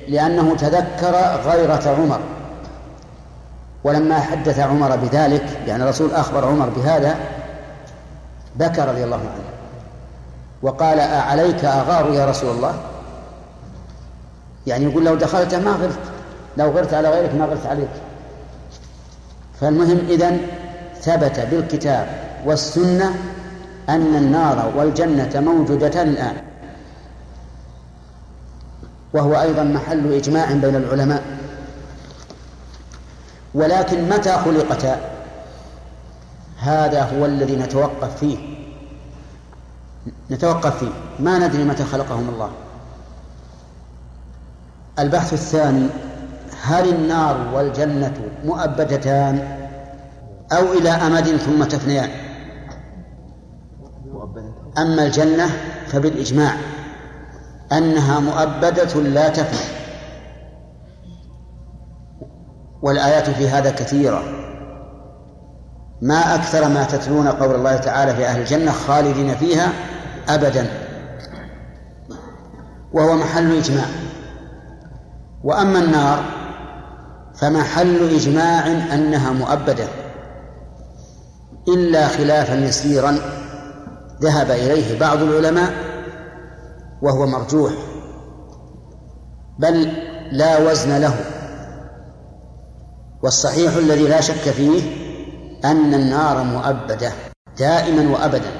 لأنه تذكر غيرة عمر. ولما حدث عمر بذلك يعني الرسول أخبر عمر بهذا بكى رضي الله عنه وقال أعليك أغار يا رسول الله؟ يعني يقول لو دخلت ما غرت لو غرت على غيرك ما غرت عليك. فالمهم إذن ثبت بالكتاب والسنة أن النار والجنة موجودتان الآن وهو أيضا محل إجماع بين العلماء. ولكن متى خلقتا؟ هذا هو الذي نتوقف فيه. نتوقف فيه. ما ندري متى خلقهم الله. البحث الثاني هل النار والجنة مؤبدتان أو إلى أمد ثم تفنيان؟ أما الجنة فبالإجماع أنها مؤبدة لا تفنى. والآيات في هذا كثيرة. ما أكثر ما تتلون قول الله تعالى في أهل الجنة خالدين فيها أبدا. وهو محل إجماع. وأما النار فمحل إجماع أنها مؤبدة. إلا خلافا يسيرا ذهب إليه بعض العلماء وهو مرجوح. بل لا وزن له. والصحيح الذي لا شك فيه أن النار مؤبدة دائما وأبدا.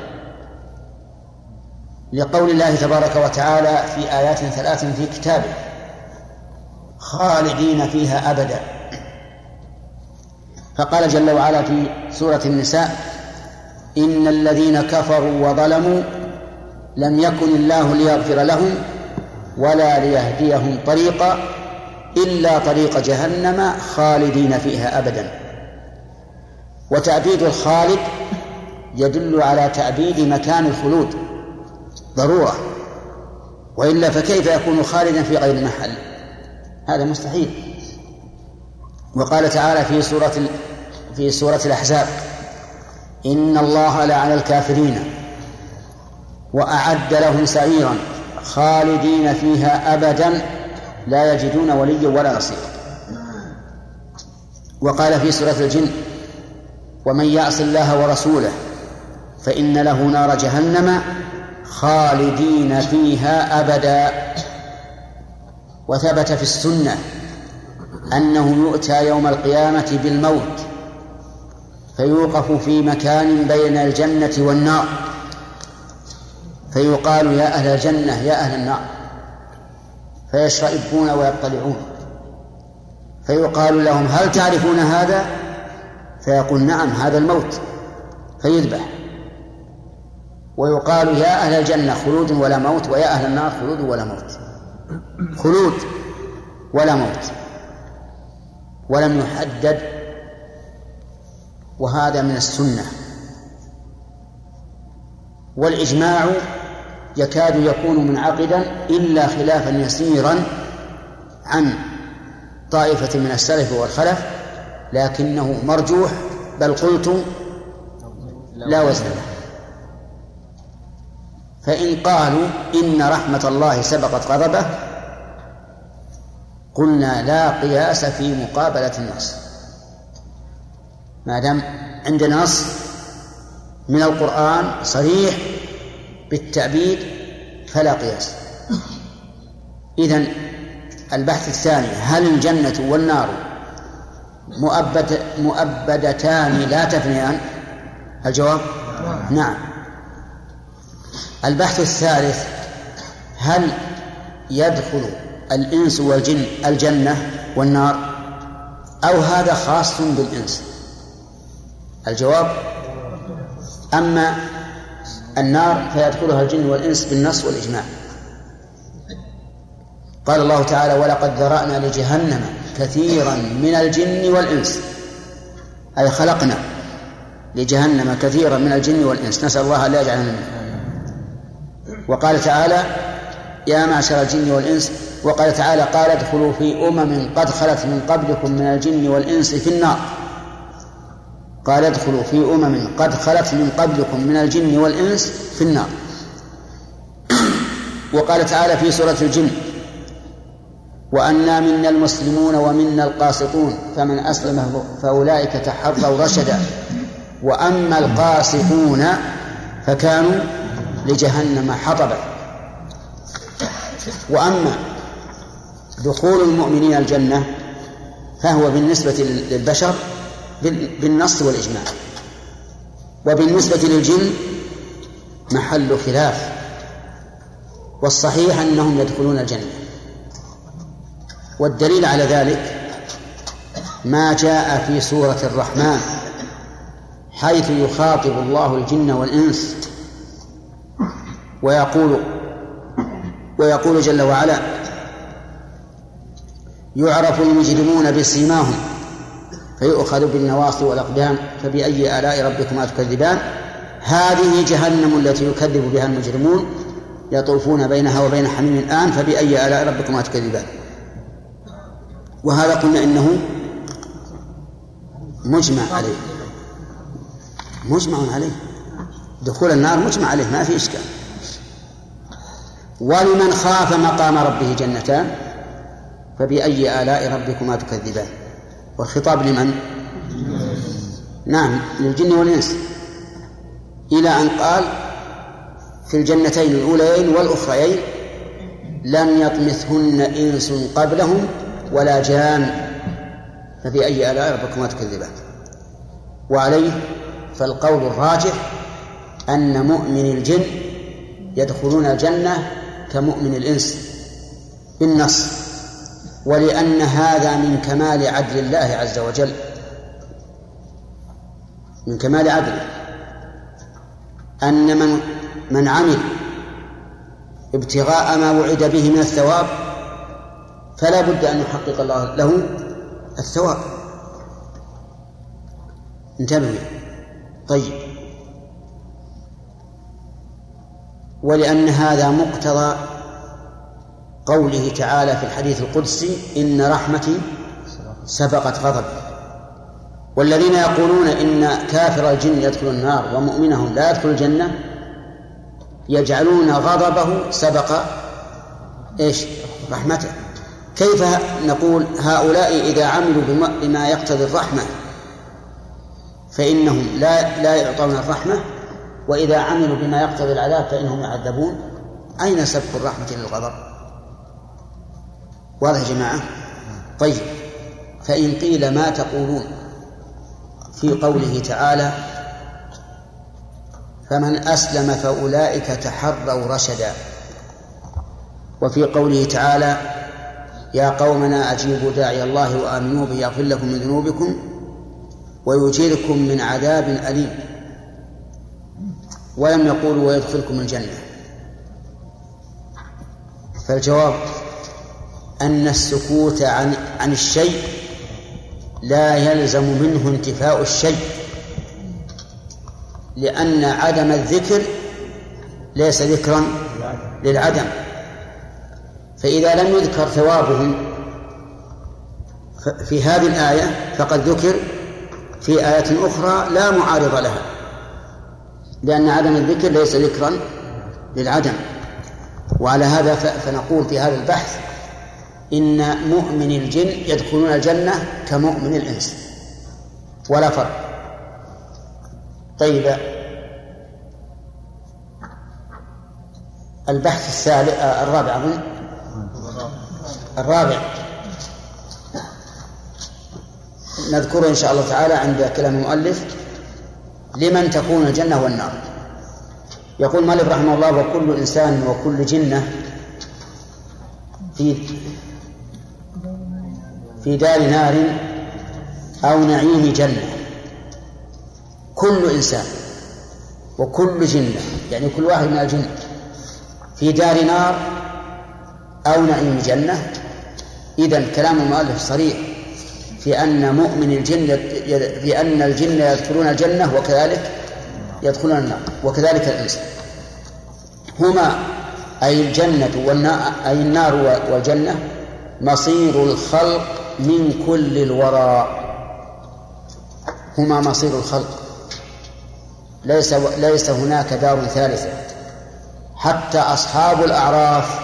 لقول الله تبارك وتعالى في آيات ثلاث في كتابه خالدين فيها أبدا. فقال جل وعلا في سورة النساء إن الذين كفروا وظلموا لم يكن الله ليغفر لهم ولا ليهديهم طريقا إلا طريق جهنم خالدين فيها أبدا. وتعبيد الخالد يدل على تعبيد مكان الخلود. ضرورة. وإلا فكيف يكون خالدا في غير محل؟ هذا مستحيل. وقال تعالى في سورة في سورة الأحزاب إن الله لعن الكافرين وأعد لهم سعيرا خالدين فيها أبدا. لا يجدون وليا ولا نصيرا. وقال في سورة الجن ومن يعص الله ورسوله فإن له نار جهنم خالدين فيها أبدا. وثبت في السنة أنه يؤتى يوم القيامة بالموت فيوقف في مكان بين الجنة والنار. فيقال يا أهل الجنة يا أهل النار. فيشرئبون ويطلعون. فيقال لهم هل تعرفون هذا؟ فيقول نعم هذا الموت. فيذبح. ويقال يا أهل الجنة خلود ولا موت ويا أهل النار خلود ولا موت. خلود ولا موت. ولم يحدد. وهذا من السنة. والإجماع يكاد يكون منعقدا إلا خلافا يسيرا عن طائفة من السلف والخلف لكنه مرجوح بل قلت لا وزن له. فإن قالوا إن رحمة الله سبقت غضبه قلنا لا قياس في مقابلة النص. ما دام عندنا نص من القرآن صريح بالتعبيد فلا قياس. إذن البحث الثاني هل الجنة والنار مؤبد مؤبدتان لا تفنيان؟ الجواب؟ نعم. البحث الثالث هل يدخل الإنس والجن الجنة والنار؟ أو هذا خاص بالإنس؟ الجواب؟ أما النار فيدخلها الجن والإنس بالنص والإجماع. قال الله تعالى ولقد ذرأنا لجهنم كثيرا من الجن والإنس. أي خلقنا لجهنم كثيرا من الجن والإنس. نسأل الله لا يجعلنا منه وقال تعالى يا معشر الجن والإنس. وقال تعالى قال ادخلوا في أمم قد خلت من قبلكم من الجن والإنس في النار. قال ادخلوا في أمم قد خلت من قبلكم من الجن والإنس في النار. وقال تعالى في سورة الجن وأنا منا المسلمون ومنا القاسطون فمن أسلم فأولئك تحروا رشدا. وأما القاسطون فكانوا لجهنم حطبا. وأما دخول المؤمنين الجنة فهو بالنسبة للبشر بالنص والإجماع. وبالنسبة للجن محل خلاف. والصحيح أنهم يدخلون الجنة. والدليل على ذلك ما جاء في سورة الرحمن حيث يخاطب الله الجن والإنس ويقول ويقول جل وعلا يعرف المجرمون بسيماهم فيؤخذ بالنواصي والأقدام فبأي آلاء ربكما تكذبان؟ هذه جهنم التي يكذب بها المجرمون يطوفون بينها وبين حميم الآن فبأي آلاء ربكما تكذبان؟ وهذا قلنا إنه مجمع عليه. مجمع عليه. دخول النار مجمع عليه ما في إشكال. ولمن خاف مقام ربه جنتان فبأي آلاء ربكما تكذبان؟ والخطاب لمن؟ نعم للجن والإنس. إلى أن قال في الجنتين الأوليين والأخريين لم يطمثهن إنس قبلهم ولا جان. فبأي آلاء ربكما تكذبان؟ وعليه فالقول الراجح أن مؤمن الجن يدخلون الجنة كمؤمن الإنس بالنص. ولأن هذا من كمال عدل الله عز وجل. من كمال عدله أن من من عمل ابتغاء ما وعد به من الثواب فلا بد أن يحقق الله له الثواب. انتبهوا طيب. ولأن هذا مقتضى قوله تعالى في الحديث القدسي إن رحمتي سبقت غضبي والذين يقولون إن كافر الجن يدخل النار ومؤمنهم لا يدخل الجنة يجعلون غضبه سبق إيش؟ رحمته كيف نقول هؤلاء إذا عملوا بما يقتضي الرحمة فإنهم لا لا يعطون الرحمة وإذا عملوا بما يقتضي العذاب فإنهم يعذبون أين سبق الرحمة للغضب؟ واضح يا جماعة؟ طيب. فإن قيل ما تقولون في قوله تعالى فمن أسلم فأولئك تحروا رشدا. وفي قوله تعالى يا قومنا أجيبوا داعي الله وآمنوا به يغفر لكم من ذنوبكم ويجيركم من عذاب أليم. ولم يقولوا ويدخلكم الجنة. فالجواب أن السكوت عن عن الشيء لا يلزم منه انتفاء الشيء لأن عدم الذكر ليس ذكرا للعدم. فإذا لم يذكر ثوابهم في هذه الآية فقد ذكر في آية أخرى لا معارض لها لأن عدم الذكر ليس ذكرا للعدم. وعلى هذا فنقول في هذا البحث إن مؤمن الجن يدخلون الجنة كمؤمن الإنس. ولا فرق. طيب. البحث الثالث الرابع أظن. الرابع. نذكره إن شاء الله تعالى عند كلام المؤلف. لمن تكون الجنة والنار. يقول مالك رحمه الله وكل إنسان وكل جنة في في دار نار أو نعيم جنة. كل إنسان وكل جنة يعني كل واحد من الجن. في دار نار أو نعيم جنة. إذا كلام المؤلف صريح في أن مؤمن الجن في أن الجن يدخلون الجنة وكذلك يدخلون النار وكذلك الإنس هما أي الجنة والنار أي النار والجنة مصير الخلق من كل الورى. هما مصير الخلق. ليس ليس هناك دار ثالثة. حتى أصحاب الأعراف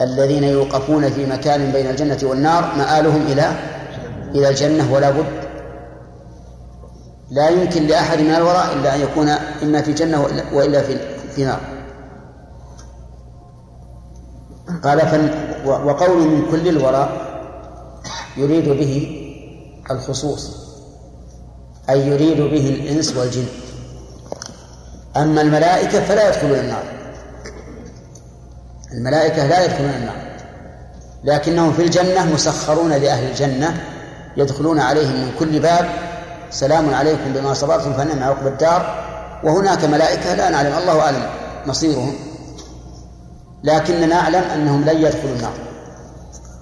الذين يوقفون في مكان بين الجنة والنار مآلهم إلى إلى الجنة ولا بد. لا يمكن لأحد من الوراء إلا أن يكون إما في جنة وإلا في في نار. قال وقول من كل الوراء يريد به الخصوص أي يريد به الإنس والجن. أما الملائكة فلا يدخلون النار. الملائكة لا يدخلون النار. لكنهم في الجنة مسخرون لأهل الجنة يدخلون عليهم من كل باب. سلام عليكم بما صبرتم فنعم عقب الدار. وهناك ملائكة لا نعلم الله أعلم مصيرهم. لكننا نعلم أنهم لن يدخلوا النار.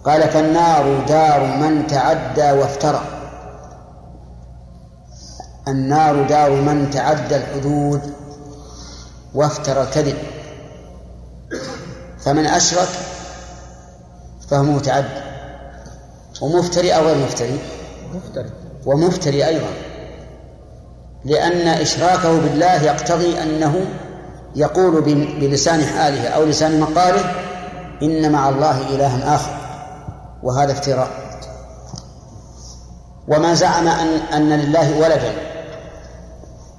قال فالنار دار من تعدى وافترى. النار دار من تعدى الحدود وافترى الكذب. فمن أشرك فهو متعدي ومفتري أو غير مفتري. مفتري. ومفتري أيضا. لأن إشراكه بالله يقتضي أنه يقول بلسان حاله أو لسان مقاله إن مع الله إلها آخر وهذا افتراء. وما زعم أن أن لله ولدا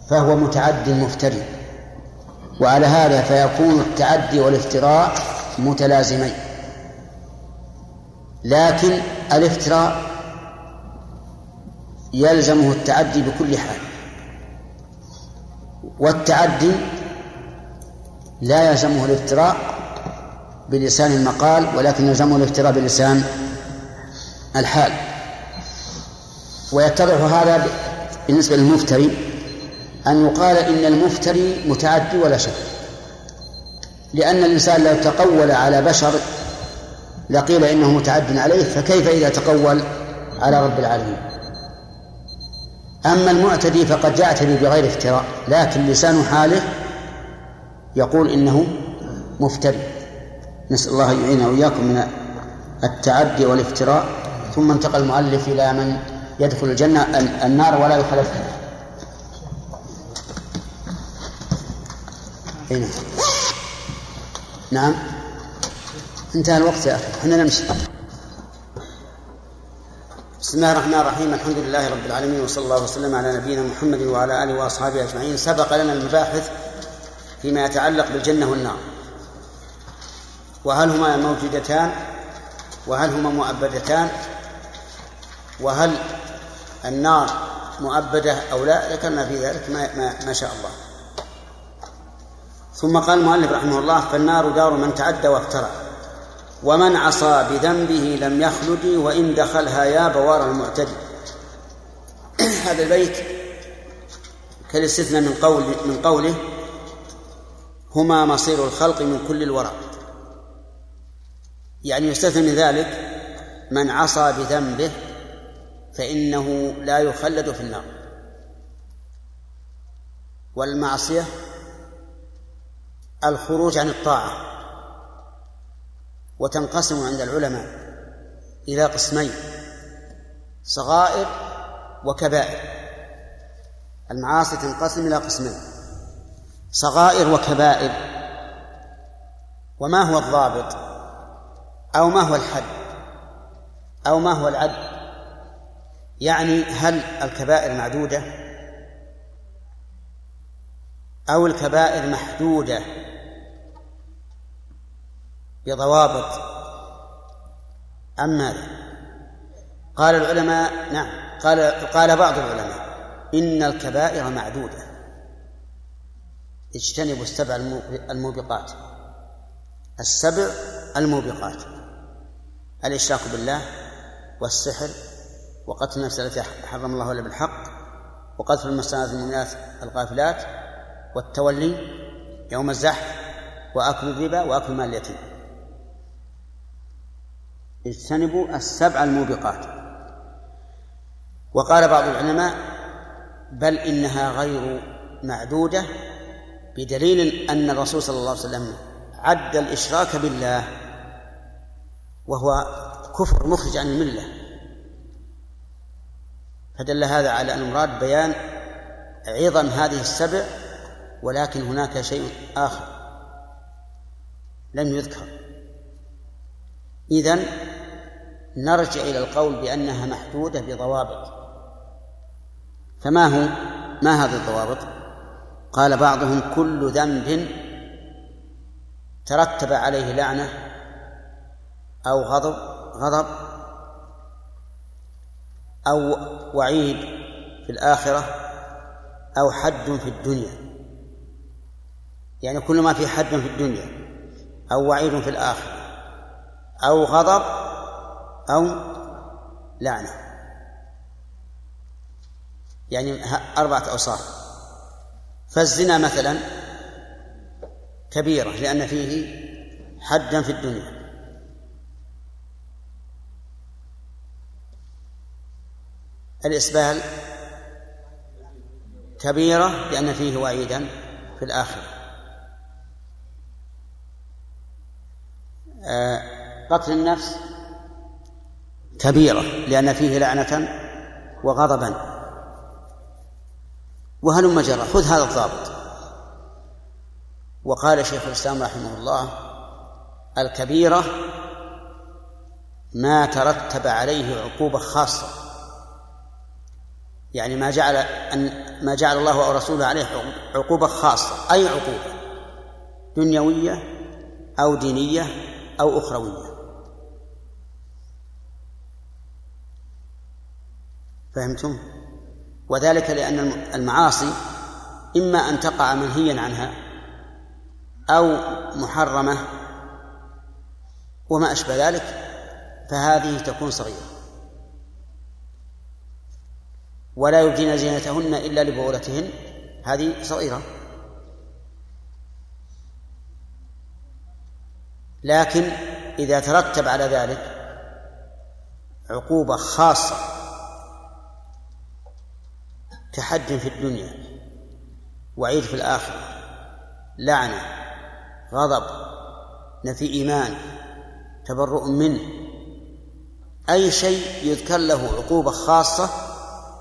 فهو متعد مفتري. وعلى هذا فيكون التعدي والافتراء متلازمين. لكن الافتراء يلزمه التعدي بكل حال. والتعدي لا يلزمه الافتراء بلسان المقال ولكن يلزمه الافتراء بلسان الحال. ويتضح هذا بالنسبة للمفتري أن يقال إن المفتري متعدي ولا شك لأن الإنسان لو تقول على بشر لقيل إنه متعد عليه فكيف إذا تقول على رب العالمين؟ أما المعتدي فقد يعتدي بغير افتراء لكن لسان حاله يقول إنه مفتري نسأل الله أن يعيننا وإياكم من التعدي والافتراء ثم انتقل المؤلف إلى من يدخل الجنة النار ولا يخلف فيها هنا. نعم. انتهى الوقت يا أخي. إحنا نمشي. بسم الله الرحمن الرحيم. الحمد لله رب العالمين وصلى الله وسلم على نبينا محمد وعلى آله وأصحابه أجمعين. سبق لنا المباحث فيما يتعلق بالجنة والنار. وهل هما موجودتان؟ وهل هما مؤبدتان؟ وهل النار مؤبدة أو لا؟ ذكرنا في ذلك ما, ما, ما شاء الله. ثم قال المؤلف رحمه الله فالنار دار من تعدى وافترى ومن عصى بذنبه لم يخلد وإن دخلها يا بوار المعتدي. هذا البيت كالاستثناء من قول من قوله هما مصير الخلق من كل الورى يعني يستثنى من ذلك من عصى بذنبه فإنه لا يخلد في النار. والمعصية الخروج عن الطاعة وتنقسم عند العلماء إلى قسمين صغائر وكبائر. المعاصي تنقسم إلى قسمين. صغائر وكبائر. وما هو الضابط؟ أو ما هو الحد؟ أو ما هو العد؟ يعني هل الكبائر معدودة؟ أو الكبائر محدودة بضوابط؟ أم ماذا؟ قال العلماء نعم قال قال بعض العلماء إن الكبائر معدودة. اجتنبوا السبع الموبقات. السبع الموبقات. الإشراك بالله والسحر وقتل النفس التي حرم الله الا بالحق وقتل المحسنات المؤمنات الغافلات والتولي يوم الزحف وأكل الربا وأكل مال اليتيم. اجتنبوا السبع الموبقات. وقال بعض العلماء بل إنها غير معدودة بدليل أن الرسول صلى الله عليه وسلم عد الإشراك بالله وهو كفر مخرج عن الملة. فدل هذا على أن المراد بيان عظم هذه السبع ولكن هناك شيء آخر لم يذكر. إذن نرجع إلى القول بأنها محدودة بضوابط. فما هو ما هذه الضوابط؟ قال بعضهم كل ذنب ترتب عليه لعنة أو غضب غضب أو وعيد في الآخرة أو حد في الدنيا. يعني كل ما في حد في الدنيا أو وعيد في الآخرة أو غضب أو لعنة. يعني أربعة أوصاف. فالزنا مثلا كبيرة لأن فيه حدا في الدنيا. الإسبال كبيرة لأن فيه وعيدا في الآخرة. آه، قتل النفس كبيرة لأن فيه لعنة وغضبا. وهلم جرى. خذ هذا الضابط. وقال شيخ الإسلام رحمه الله الكبيرة ما ترتب عليه عقوبة خاصة. يعني ما جعل أن ما جعل الله أو رسوله عليه عقوبة خاصة. أي عقوبة؟ دنيوية أو دينية أو أخروية. فهمتم؟ وذلك لأن المعاصي إما أن تقع منهيا عنها أو محرمة وما أشبه ذلك فهذه تكون صغيرة. ولا يبدين زينتهن إلا لبعولتهن هذه صغيرة. لكن إذا ترتب على ذلك عقوبة خاصة كحد في الدنيا وعيد في الآخرة لعنة غضب نفي إيمان تبرؤ منه أي شيء يذكر له عقوبة خاصة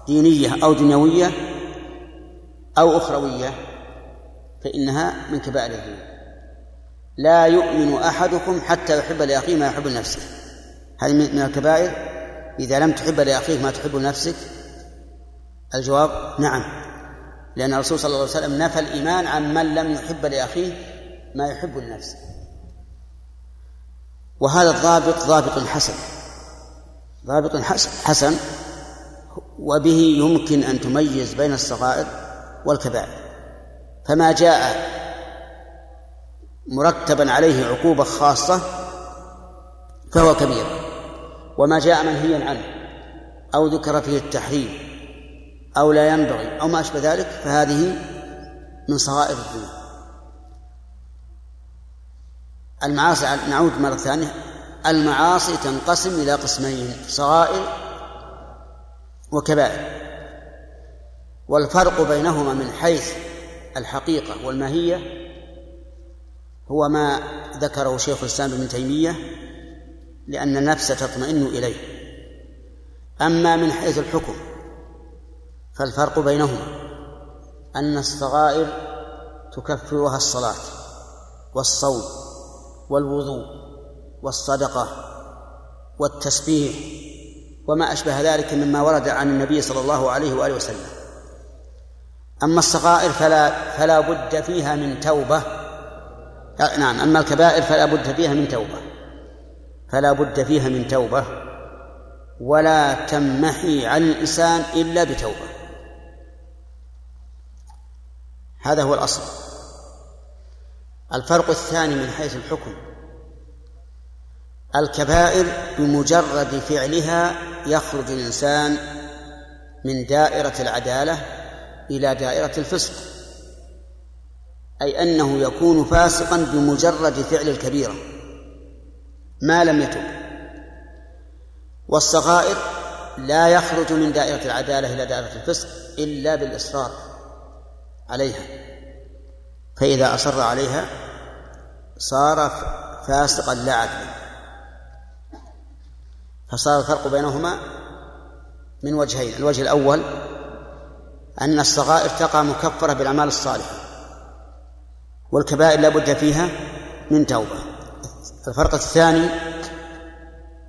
دينية أو دنيوية أو أخروية فإنها من كبائر الذنوب. لا يؤمن أحدكم حتى يحب لأخيه ما يحب لنفسه. هذه من الكبائر؟ إذا لم تحب لأخيك ما تحب لنفسك الجواب نعم. لأن الرسول صلى الله عليه وسلم نفى الإيمان عن من لم يحب لأخيه ما يحب لنفسه. وهذا الضابط ضابط حسن. ضابط حسن وبه يمكن أن تميز بين الصغائر والكبائر. فما جاء مرتبا عليه عقوبة خاصة فهو كبير. وما جاء منهيا عنه أو ذكر فيه التحريم. أو لا ينبغي أو ما أشبه ذلك فهذه من صغائر الذنوب. المعاصي نعود مرة ثانية. المعاصي تنقسم إلى قسمين صغائر وكبائر. والفرق بينهما من حيث الحقيقة والماهية هو ما ذكره شيخ الإسلام ابن تيمية لأن النفس تطمئن إليه. أما من حيث الحكم فالفرق بينهما أن الصغائر تكفرها الصلاة والصوم والوضوء والصدقة والتسبيح وما أشبه ذلك مما ورد عن النبي صلى الله عليه وآله وسلم. أما الصغائر فلا فلا بد فيها من توبة. نعم أما الكبائر فلا بد فيها من توبة. فلا بد فيها من توبة. ولا تمحي عن الإنسان إلا بتوبة. هذا هو الأصل. الفرق الثاني من حيث الحكم. الكبائر بمجرد فعلها يخرج الإنسان من دائرة العدالة إلى دائرة الفسق. أي أنه يكون فاسقا بمجرد فعل الكبيرة. ما لم يتب. والصغائر لا يخرج من دائرة العدالة إلى دائرة الفسق إلا بالإصرار. عليها. فإذا أصر عليها صار فاسقا لا عدلا فصار الفرق بينهما من وجهين. الوجه الأول أن الصغائر تقع مكفرة بالأعمال الصالحة والكبائر لا بد فيها من توبة. الفرق الثاني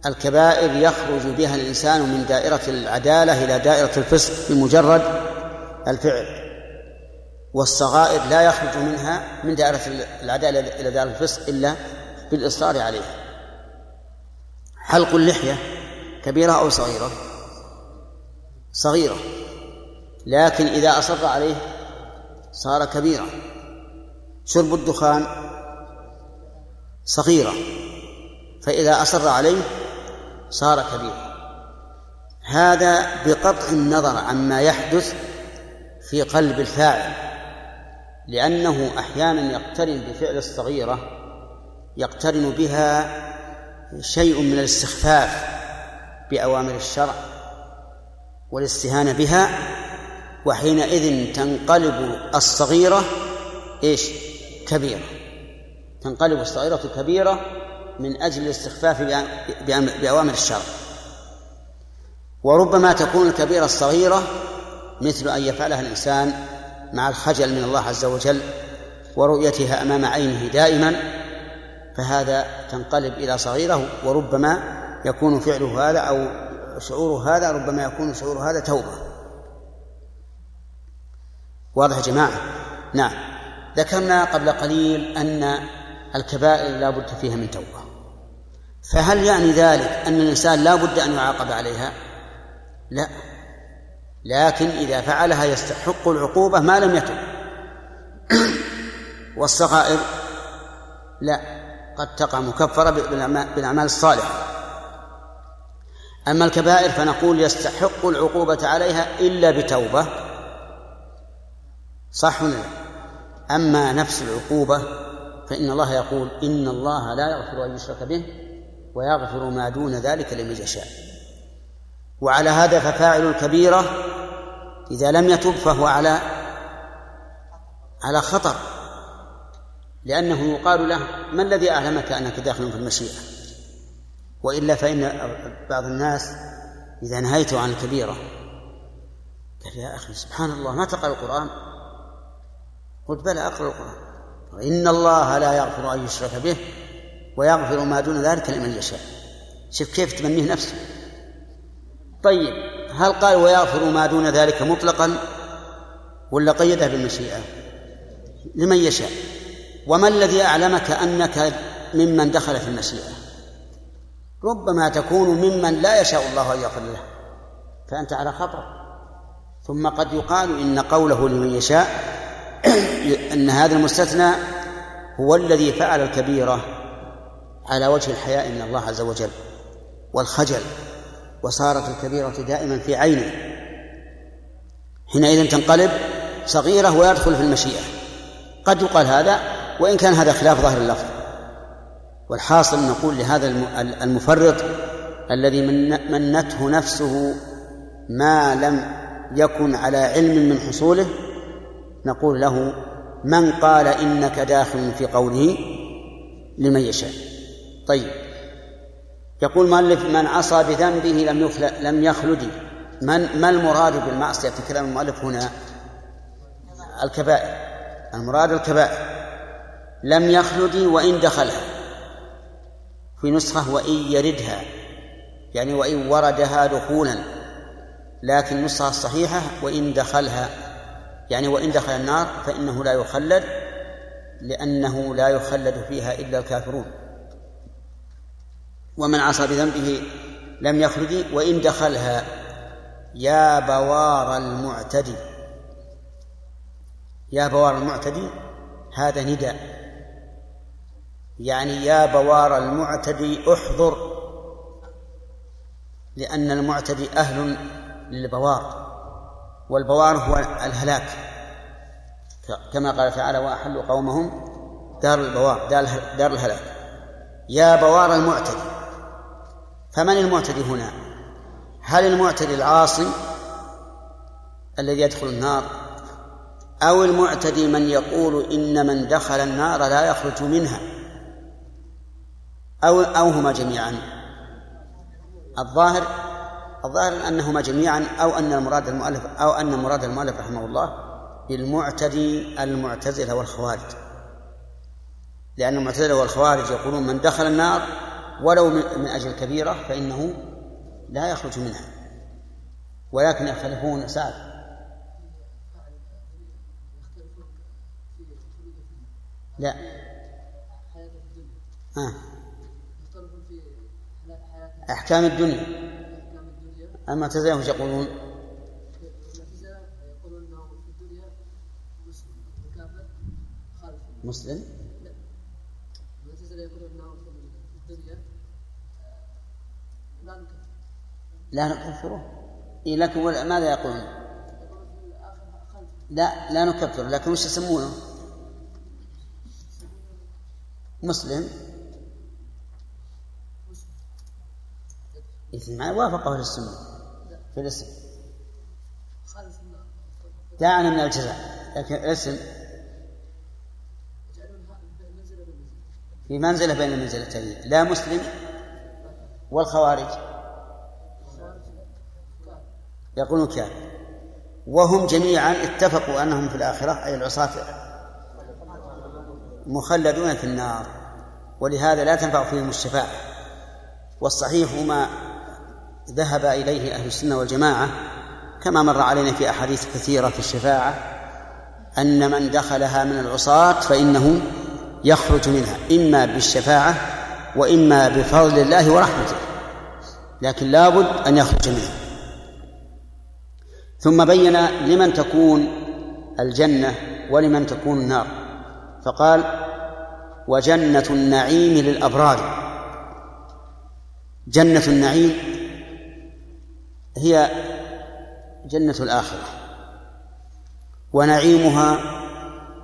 الكبائر يخرج بها الإنسان من دائرة العدالة إلى دائرة الفسق بمجرد الفعل. والصغائر لا يخرج منها من دائرة العدالة إلى دائرة الفسق إلا بالإصرار عليها. حلق اللحية كبيرة أو صغيرة؟ صغيرة. لكن إذا أصر عليه صار كبيرا شرب الدخان صغيرة. فإذا أصر عليه صار كبيرا هذا بقطع النظر عما يحدث في قلب الفاعل. لأنه أحيانا يقترن بفعل الصغيرة يقترن بها شيء من الاستخفاف بأوامر الشرع والاستهانة بها وحينئذ تنقلب الصغيرة إيش؟ كبيرة تنقلب الصغيرة كبيرة من أجل الاستخفاف بأوامر الشرع وربما تكون الكبيرة الصغيرة مثل أن يفعلها الإنسان مع الخجل من الله عز وجل ورؤيتها أمام عينه دائما فهذا تنقلب إلى صغيرة وربما يكون فعله هذا أو شعور هذا ربما يكون شعور هذا توبة. واضح يا جماعة؟ نعم. ذكرنا قبل قليل أن الكبائر لا بد فيها من توبة. فهل يعني ذلك أن الإنسان لا بد أن يعاقب عليها؟ لا. لكن إذا فعلها يستحق العقوبة ما لم يتب والصغائر لا قد تقع مكفرة بالأعمال الصالحة. أما الكبائر فنقول يستحق العقوبة عليها إلا بتوبة. صح ولا أما نفس العقوبة فإن الله يقول إن الله لا يغفر أن يشرك به ويغفر ما دون ذلك لمن يشاء. وعلى هذا ففاعل الكبيرة إذا لم يتب فهو على على خطر لأنه يقال له ما الذي أعلمك أنك داخل في المشيئة؟ وإلا فإن بعض الناس إذا نهيته عن الكبيرة قال يا أخي سبحان الله ما تقرأ القرآن؟ قلت بلى أقرأ القرآن. إن الله لا يغفر أن يشرك به ويغفر ما دون ذلك لمن يشاء. شوف كيف تمنيه نفسه. طيب. هل قال ويغفر ما دون ذلك مطلقا؟ ولا قيده بالمشيئة؟ لمن يشاء. وما الذي أعلمك أنك ممن دخل في المشيئة؟ ربما تكون ممن لا يشاء الله أن يغفر له فأنت على خطر. ثم قد يقال إن قوله لمن يشاء أن هذا المستثنى هو الذي فعل الكبيرة على وجه الحياء من الله عز وجل والخجل. وصارت الكبيرة دائما في عينه. حينئذ تنقلب صغيرة ويدخل في المشيئة. قد يقال هذا وإن كان هذا خلاف ظاهر اللفظ. والحاصل نقول لهذا المفرط الذي منته نفسه ما لم يكن على علم من حصوله نقول له من قال إنك داخل في قوله لمن يشاء. طيب. يقول مؤلف من عصى بذنبه لم يخلد لم يخلد. من ما المراد بالمعصية؟ في كلام المؤلف هنا الكبائر. المراد الكبائر. لم يخلد وإن دخلها. في نسخة وإن يردها. يعني وإن وردها دخولا. لكن النسخة الصحيحة وإن دخلها. يعني وإن دخل النار فإنه لا يخلد لأنه لا يخلد فيها إلا الكافرون. ومن عصى بذنبه لم يخلد وإن دخلها يا بوار المعتدي. يا بوار المعتدي هذا نداء. يعني يا بوار المعتدي احضر لأن المعتدي أهل للبوار والبوار هو الهلاك. كما قال تعالى وأحلوا قومهم دار البوار دار الهلاك. يا بوار المعتدي. فمن المعتدي هنا؟ هل المعتدي العاصي الذي يدخل النار؟ أو المعتدي من يقول إن من دخل النار لا يخرج منها؟ أو أو هما جميعا؟ الظاهر الظاهر أنهما جميعا أو أن المراد المؤلف أو أن مراد المؤلف رحمه الله بالمعتدي المعتزلة والخوارج. لأن المعتزلة والخوارج يقولون من دخل النار ولو من أجل كبيرة فإنه لا يخرج منها ولكن يختلفون سعد لا آه. أحكام الدنيا المعتزلة وش يقولون؟ مسلم؟ لا المعتزلة يقولون انه في الدنيا لا نكفر لا نكفره. إيه لكن ماذا يقولون؟ لا لا نكفر لكن وش يسمونه؟ مسلم. إثم وافقه أهل السنة في الاسم. دعنا من الجزاء. لكن الاسم في منزلة بين المنزلتين لا مسلم والخوارج. يقولون كافر وهم جميعا اتفقوا أنهم في الآخرة أي العصاة مخلدون في النار ولهذا لا تنفع فيهم الشفاعة. والصحيح ما ذهب إليه أهل السنة والجماعة كما مر علينا في أحاديث كثيرة في الشفاعة أن من دخلها من العصاة فإنه يخرج منها إما بالشفاعة وإما بفضل الله ورحمته لكن لابد أن يخرج منها. ثم بين لمن تكون الجنة ولمن تكون النار. فقال وجنة النعيم للأبرار. جنة النعيم هي جنة الآخرة ونعيمها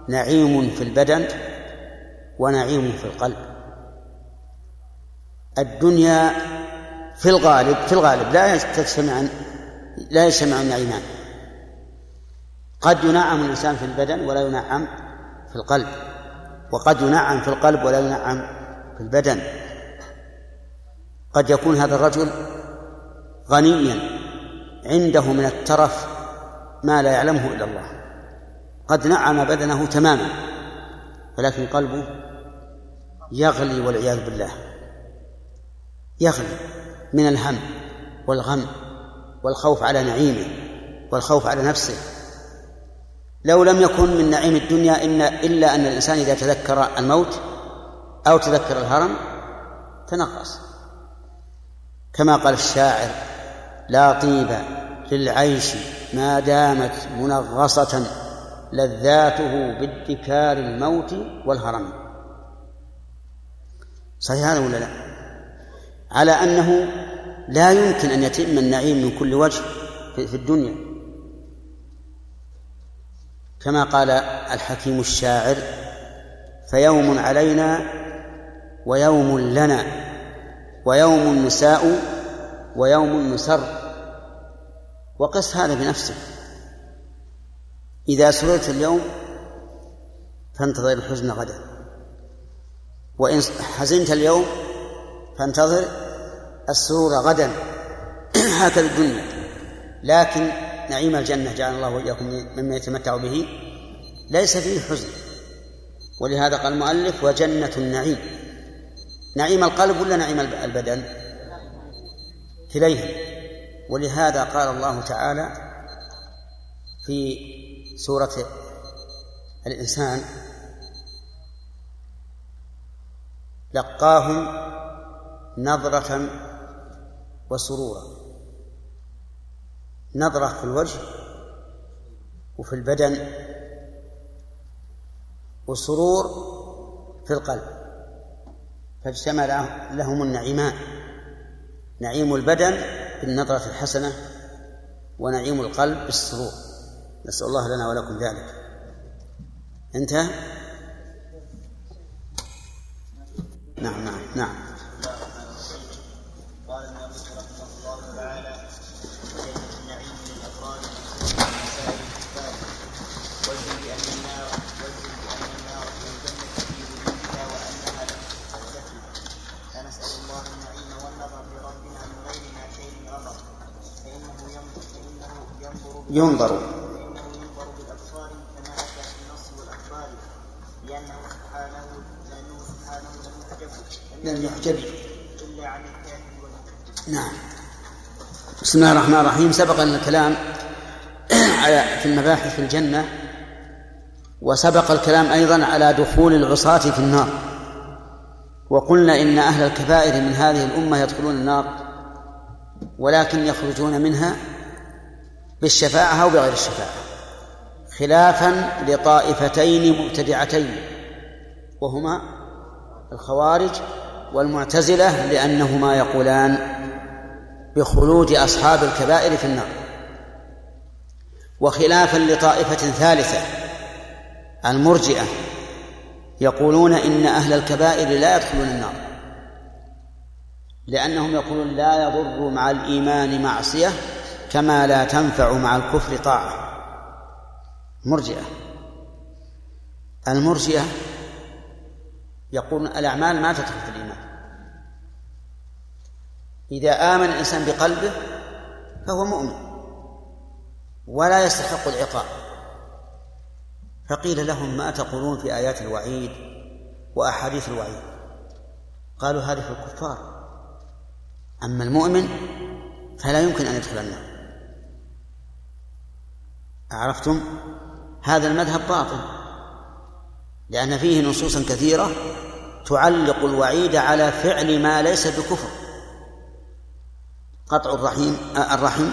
نعيم في البدن ونعيم في القلب. الدنيا في الغالب في الغالب لا تجتمع لا يجتمع النعيمان قد ينعم الإنسان في البدن ولا ينعم في القلب. وقد ينعم في القلب ولا ينعم في البدن. قد يكون هذا الرجل غنيا عنده من الترف ما لا يعلمه إلا الله. قد نعم بدنه تماما ولكن قلبه يغلي والعياذ بالله. يغلي من الهم والغم. والخوف على نعيمه والخوف على نفسه. لو لم يكن من نعيم الدنيا إن إلا أن الإنسان إذا تذكر الموت أو تذكر الهرم تنقص. كما قال الشاعر لا طيب للعيش ما دامت منغصة لذاته بادكار الموت والهرم. صحيح هذا ولا لا؟ على أنه لا يمكن أن يتم النعيم من كل وجه في الدنيا. كما قال الحكيم الشاعر فيوم علينا ويوم لنا ويوم نساء ويوم نسر. وقس هذا بنفسك إذا سررت اليوم فانتظر الحزن غدا وإن حزنت اليوم فانتظر السرور غدا. هكذا الدنيا لكن نعيم الجنة جعل الله وإياكم مما يتمتع به. ليس فيه حزن. ولهذا قال المؤلف وجنة النعيم. نعيم القلب ولا نعيم البدن؟ كليهم. ولهذا قال الله تعالى في سورة الإنسان لقاهم نظرة وسرورا. نظرة في الوجه وفي البدن وسرور في القلب. فاجتمع لهم النعيمان. نعيم البدن بالنظرة الحسنة ونعيم القلب بالسرور. نسأل الله لنا ولكم ذلك. انتهى؟ نعم نعم نعم ينظر فإنه ينظر بالأبصار كما أتى في النص والأخبار لأنه سبحانه لأنه سبحانه لم يحجب. نعم. بسم الله الرحمن الرحيم. سبق لنا الكلام على في المباحث في الجنة وسبق الكلام أيضا على دخول العصاة في النار. وقلنا إن أهل الكبائر من هذه الأمة يدخلون النار ولكن يخرجون منها بالشفاعة أو بغير الشفاعة خلافا لطائفتين مبتدعتين وهما الخوارج والمعتزلة لأنهما يقولان بخلود أصحاب الكبائر في النار. وخلافا لطائفة ثالثة المرجئة يقولون إن أهل الكبائر لا يدخلون النار لأنهم يقولون لا يضر مع الإيمان معصية كما لا تنفع مع الكفر طاعة. مرجئة. المرجئة يقولون الأعمال ما تدخل في الإيمان. إذا آمن الإنسان بقلبه فهو مؤمن ولا يستحق العقاب. فقيل لهم ما تقولون في آيات الوعيد وأحاديث الوعيد؟ قالوا هذه في الكفار. أما المؤمن فلا يمكن أن يدخل النار. عرفتم؟ هذا المذهب باطل لأن فيه نصوصا كثيرة تعلق الوعيد على فعل ما ليس بكفر. قطع الرحيم الرحم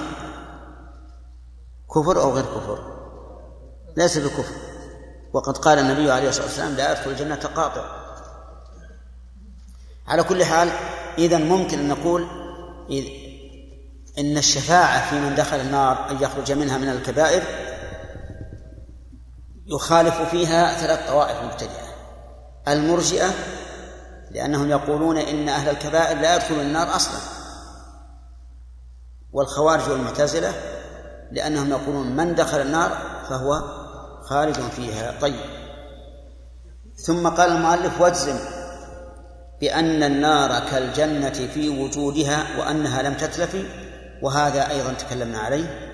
كفر أو غير كفر؟ ليس بكفر. وقد قال النبي عليه الصلاة والسلام لا يدخل الجنة قاطع. على كل حال إذا ممكن أن نقول إن الشفاعة في من دخل النار أن يخرج منها من الكبائر يخالف فيها ثلاث طوائف مبتدئة. المرجئة لأنهم يقولون إن أهل الكبائر لا يدخلون النار أصلا. والخوارج والمعتزلة لأنهم يقولون من دخل النار فهو خارج فيها. طيب. ثم قال المؤلف واجزم بأن النار كالجنة في وجودها وأنها لم تتلف وهذا أيضا تكلمنا عليه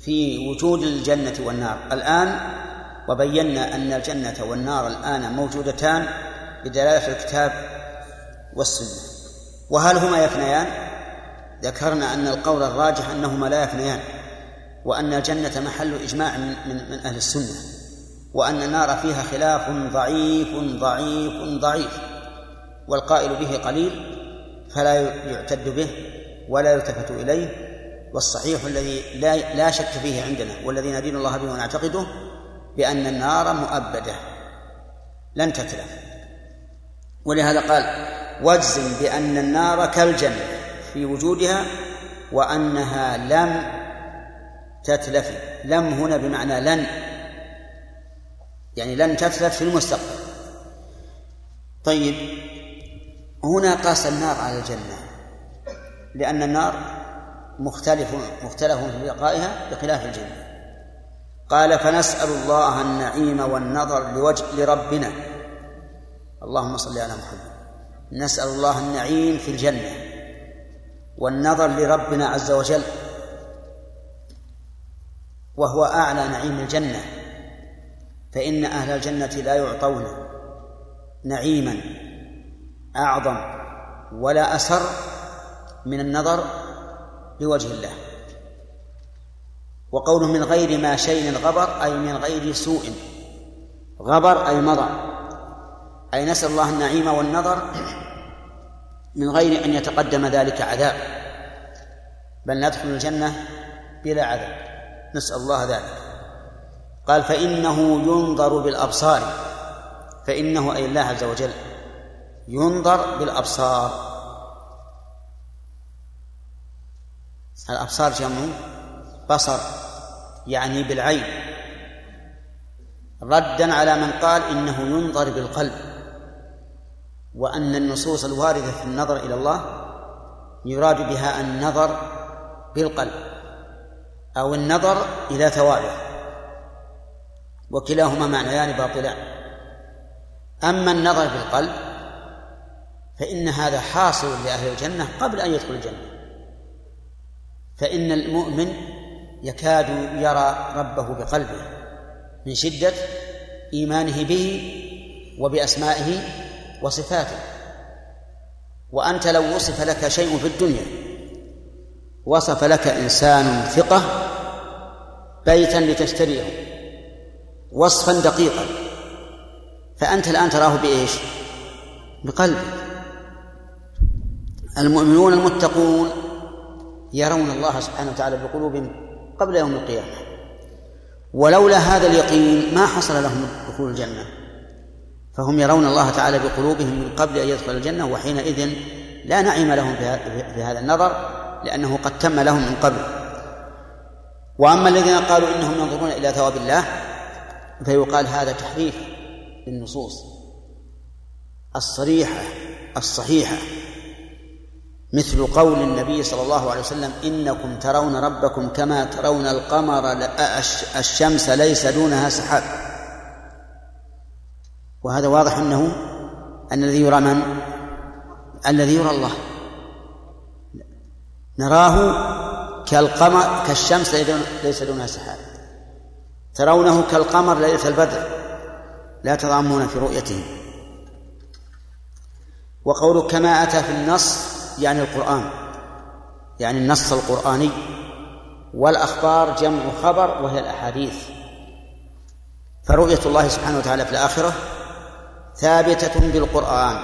في وجود الجنة والنار. الآن وبينا أن الجنة والنار الآن موجودتان بدلالة الكتاب والسنة وهل هما يفنيان؟ ذكرنا أن القول الراجح أنهما لا يفنيان وأن الجنة محل إجماع من, من, من أهل السنة وأن النار فيها خلاف ضعيف ضعيف ضعيف والقائل به قليل فلا يعتد به ولا يلتفت إليه والصحيح الذي لا, لا شك فيه عندنا والذي ندين الله به ونعتقده بأن النار مؤبدة. لن تتلف. ولهذا قال واجزم بأن النار كالجنة في وجودها وأنها لم تتلف. لم هنا بمعنى لن. يعني لن تتلف في المستقبل. طيب هنا قاس النار على الجنة لأن النار مختلف مختلف في بقائها بخلاف الجنة. قال فنسأل الله النعيم والنظر لوجه لربنا. اللهم صل على محمد. نسأل الله النعيم في الجنة والنظر لربنا عز وجل. وهو أعلى نعيم الجنة. فإن أهل الجنة لا يعطون نعيما أعظم ولا أسر من النظر لوجه الله. وقوله من غير ما شيء غبر أي من غير سوء. غبر أي مضى. أي نسأل الله النعيم والنظر من غير أن يتقدم ذلك عذاب. بل ندخل الجنة بلا عذاب. نسأل الله ذلك. قال فإنه ينظر بالأبصار. فإنه أي الله عز وجل ينظر بالأبصار. الأبصار جمع بصر. يعني بالعين. ردا على من قال إنه ينظر بالقلب. وأن النصوص الواردة في النظر إلى الله يراد بها النظر بالقلب أو النظر إلى ثوابه. وكلاهما معنيان باطلان. أما النظر بالقلب فإن هذا حاصل لأهل الجنة قبل أن يدخل الجنة. فإن المؤمن يكاد يرى ربه بقلبه من شدة إيمانه به وبأسمائه وصفاته وأنت لو وصف لك شيء في الدنيا وصف لك إنسان ثقة بيتا لتشتريه وصفا دقيقا فأنت الآن تراه بإيش؟ بقلبك المؤمنون المتقون يرون الله سبحانه وتعالى بقلوبهم قبل يوم القيامة. ولولا هذا اليقين ما حصل لهم دخول الجنة. فهم يرون الله تعالى بقلوبهم من قبل أن يدخل الجنة وحينئذ لا نعيم لهم في هذا النظر لأنه قد تم لهم من قبل. وأما الذين قالوا إنهم ينظرون إلى ثواب الله فيقال هذا تحريف للنصوص. الصريحة الصحيحة. مثل قول النبي صلى الله عليه وسلم إنكم ترون ربكم كما ترون القمر الشمس ليس دونها سحاب. وهذا واضح أنه أن الذي يرى من؟ الذي يرى الله. نراه كالقمر كالشمس ليس دونها سحاب. ترونه كالقمر ليلة البدر. لا تضامون في رؤيته. وقول كما أتى في النص يعني القرآن يعني النص القرآني والأخبار جمع خبر وهي الأحاديث. فرؤية الله سبحانه وتعالى في الآخرة ثابتة بالقرآن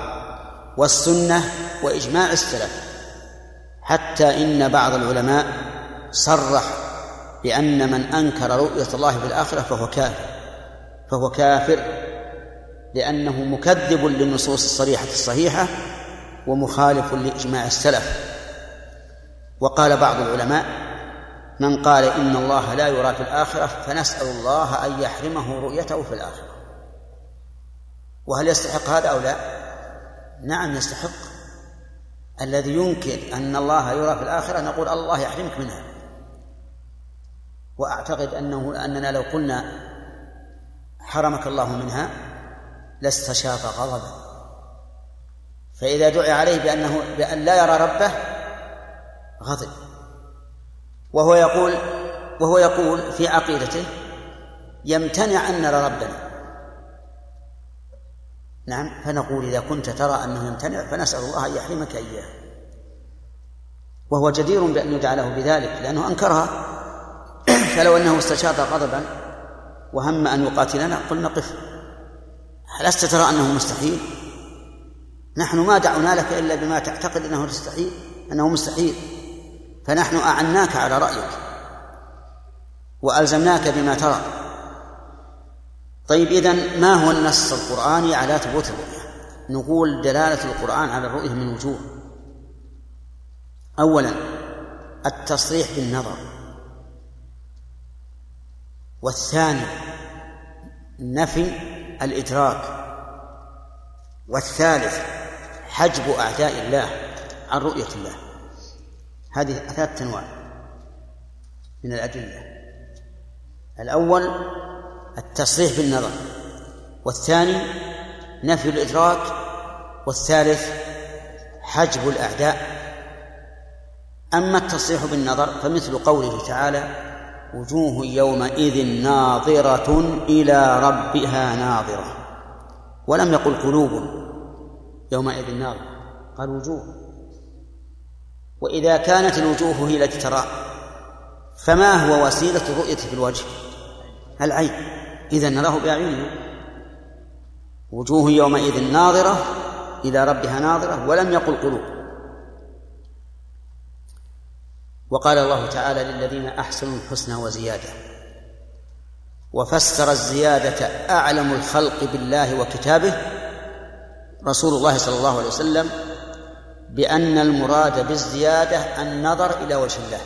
والسنة وإجماع السلف حتى إن بعض العلماء صرح بأن من أنكر رؤية الله في الآخرة فهو كافر فهو كافر لأنه مكذب للنصوص الصريحة الصحيحة ومخالف لإجماع السلف. وقال بعض العلماء من قال إن الله لا يرى في الآخرة فنسأل الله أن يحرمه رؤيته في الآخرة. وهل يستحق هذا أو لا؟ نعم يستحق. الذي ينكر أن الله يرى في الآخرة نقول الله يحرمك منها. وأعتقد أنه أننا لو قلنا حرمك الله منها لاستشاط غضبا. فإذا دعي عليه بأنه بأن لا يرى ربه غضب. وهو يقول وهو يقول في عقيدته يمتنع أن نرى ربنا. نعم فنقول إذا كنت ترى أنه يمتنع فنسأل الله أن يحرمك إياه. وهو جدير بأن يدعى له بذلك لأنه أنكرها. فلو أنه استشاط غضبا وهم أن يقاتلنا قلنا قف. ألست ترى أنه مستحيل؟ نحن ما دعونا لك إلا بما تعتقد أنه مستحيل أنه مستحيل. فنحن أعناك على رأيك. وألزمناك بما ترى. طيب إذن ما هو النص القرآني على ثبوت الرؤية؟ نقول دلالة القرآن على الرؤية من وجوه. أولا التصريح بالنظر. والثاني نفي الإدراك. والثالث حجب أعداء الله عن رؤية الله. هذه ثلاثة أنواع من الأدلة. الأول التصريح بالنظر والثاني نفي الإدراك والثالث حجب الأعداء. أما التصريح بالنظر فمثل قوله تعالى وجوه يومئذ ناظرة إلى ربها ناظرة. ولم يقل قلوب يومئذ نار. قال وجوه. وإذا كانت الوجوه هي التي ترى فما هو وسيلة الرؤية في الوجه؟ العين. إذا نراه بأعيننا وجوه يومئذ ناظرة إلى ربها ناظرة ولم يقل قلوب. وقال الله تعالى للذين أحسنوا الحسنى وزيادة. وفسر الزيادة أعلم الخلق بالله وكتابه رسول الله صلى الله عليه وسلم بأن المراد بالزيادة النظر إلى وجه الله.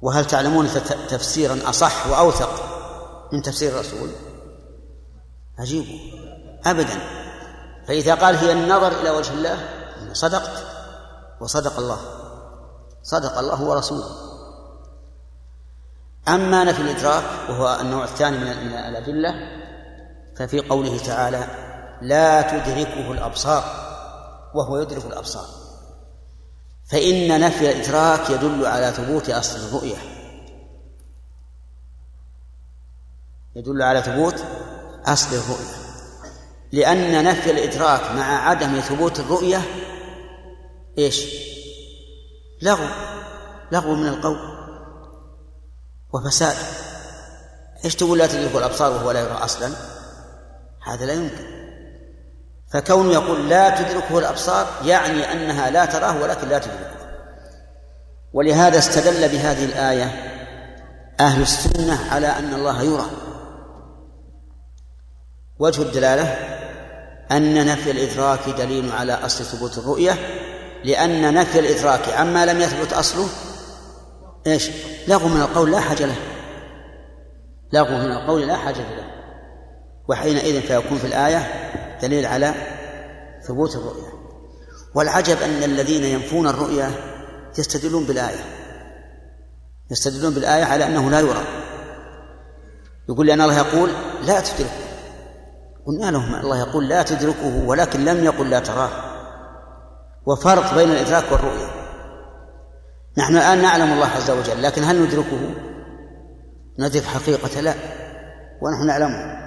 وهل تعلمون تفسيرا أصح وأوثق من تفسير الرسول؟ عجيب أبدا. فإذا قال هي النظر إلى وجه الله صدقت. وصدق الله. صدق الله ورسوله أما نفي الإدراك وهو النوع الثاني من الأدلة ففي قوله تعالى لا تدركه الأبصار وهو يدرك الأبصار. فإن نفي الإدراك يدل على ثبوت أصل الرؤية. يدل على ثبوت أصل الرؤية. لأن نفي الإدراك مع عدم ثبوت الرؤية إيش؟ لغو لغو من القول وفساد. إيش تقول لا تدرك الأبصار وهو لا يرى أصلا؟ هذا لا يمكن. فكونه يقول لا تدركه الأبصار يعني أنها لا تراه ولكن لا تدركه. ولهذا استدل بهذه الآية أهل السنة على أن الله يرى. وجه الدلالة أن نفي الإدراك دليل على أصل ثبوت الرؤية لأن نفي الإدراك عما لم يثبت أصله إيش؟ لغو من القول لا حاجة له. لغو من القول لا حاجة له. وحينئذ فيكون في الآية دليل على ثبوت الرؤية. والعجب أن الذين ينفون الرؤية يستدلون بالآية. يستدلون بالآية على أنه لا يرى. يقول لأن الله يقول لا تدركه. قلنا لهم الله يقول لا تدركه ولكن لم يقل لا تراه. وفرق بين الإدراك والرؤية. نحن الآن نعلم الله عز وجل لكن هل ندركه؟ ندرك حقيقة لا ونحن نعلمه.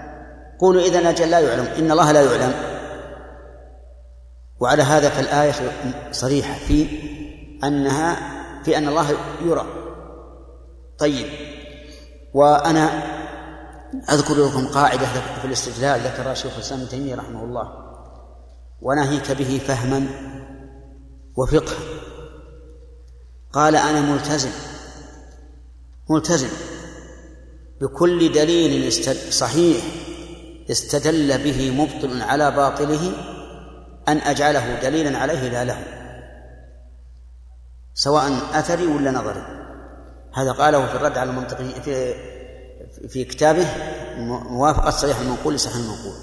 قولوا إذا أجل لا يعلم إن الله لا يعلم. وعلى هذا فالآية صريحة في أنها في أن الله يرى. طيب. وأنا أذكر لكم قاعدة في الاستدلال ذكرها شيخ الإسلام ابن تيمية رحمه الله. وناهيك به فهما وفقها. قال أنا ملتزم. ملتزم. بكل دليل صحيح. استدل به مبطل على باطله أن أجعله دليلا عليه لا له. سواء أثري ولا نظري. هذا قاله في الرد على المنطقي في في كتابه موافقة صحيح المنقول لصحيح المنقول.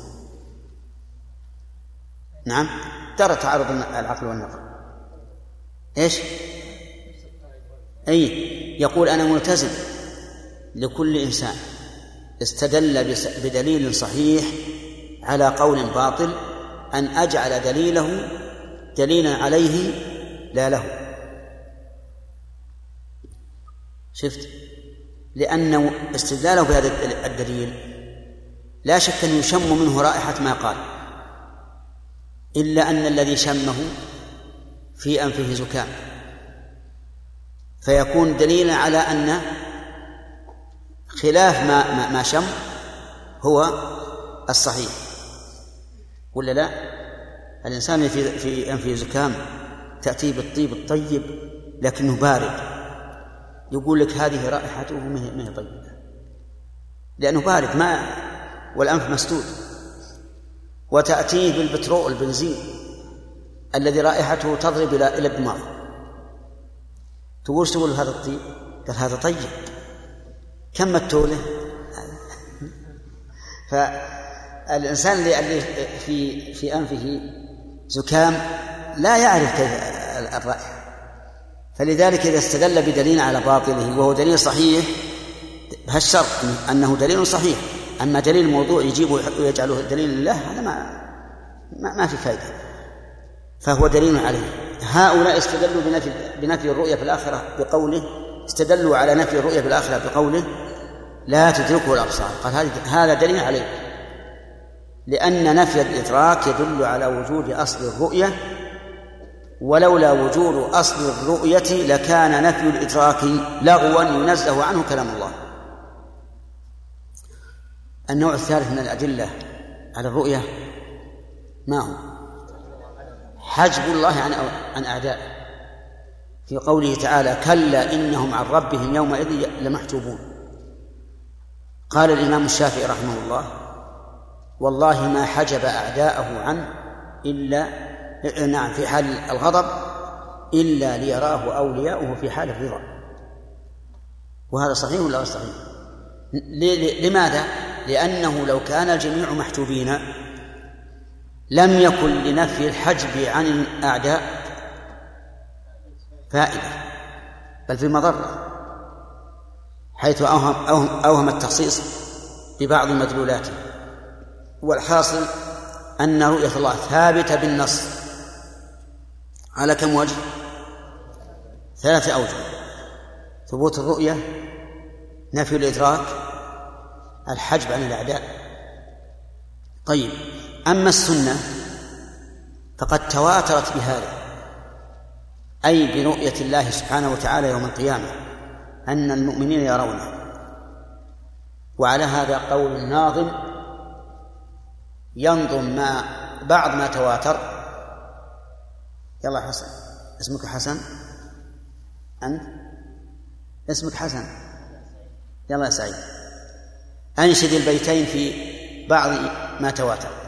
نعم. ترى تعارض العقل والنقل إيش؟ أي يقول أنا ملتزم لكل إنسان. استدل بدليل صحيح على قول باطل أن أجعل دليله دليلا عليه لا له. شفت؟ لأن استدلاله بهذا الدليل لا شك أن يشم منه رائحة ما قال إلا أن الذي شمه في أنفه زكام فيكون دليلا على أن خلاف ما ما, ما شم هو الصحيح. ولا لا؟ الإنسان في في أنفه زكام تأتيه بالطيب الطيب لكنه بارد. يقول لك هذه رائحته ما هي طيبة. لأنه بارد ما والأنف مسدود. وتأتيه بالبترول البنزين الذي رائحته تضرب إلى إلى الدماغ. تقول تقول هذا الطيب؟ قال هذا طيب. كم متولة؟ فالإنسان اللي في في أنفه زكام لا يعرف كيف الرائحة فلذلك إذا استدل بدليل على باطله وهو دليل صحيح بهالشرط أنه دليل صحيح. أما دليل موضوع يجيبه ويجعله دليل لله هذا ما ما, في فائدة فهو دليل عليه. هؤلاء استدلوا بنفي بنفي الرؤيا في الآخرة بقوله استدلوا على نفي الرؤيا في الآخرة بقوله لا تدركه الأبصار. قال هذا دليل عليه. لأن نفي الإدراك يدل على وجود أصل الرؤية ولولا وجود أصل الرؤية لكان نفي الإدراك لغوا ينزه عنه كلام الله. النوع الثالث من الأدلة على الرؤية ما هو؟ حجب الله عن عن أعدائه. في قوله تعالى كلا إنهم عن ربهم يومئذ لمحجوبون. قال الإمام الشافعي رحمه الله والله ما حجب أعداءه عنه إلا نعم في حال الغضب إلا ليراه أولياؤه في حال الرضا. وهذا صحيح ولا غير صحيح؟ لماذا؟ لأنه لو كان الجميع محجوبين لم يكن لنفي الحجب عن الأعداء فائدة بل في مضرة حيث أوهم, أوهم, أوهم التخصيص ببعض مدلولاته والحاصل أن رؤية الله ثابتة بالنص. على كم وجه؟ ثلاثة أوجه. ثبوت الرؤية نفي الإدراك الحجب عن الأعداء. طيب أما السنة فقد تواترت بهذا. أي برؤية الله سبحانه وتعالى يوم القيامة أن المؤمنين يرونه. وعلى هذا قول الناظم ينظم ما بعض ما تواتر. يلا حسن. اسمك حسن؟ أنت؟ اسمك حسن. يلا يا سعيد. أنشد البيتين في بعض ما تواتر.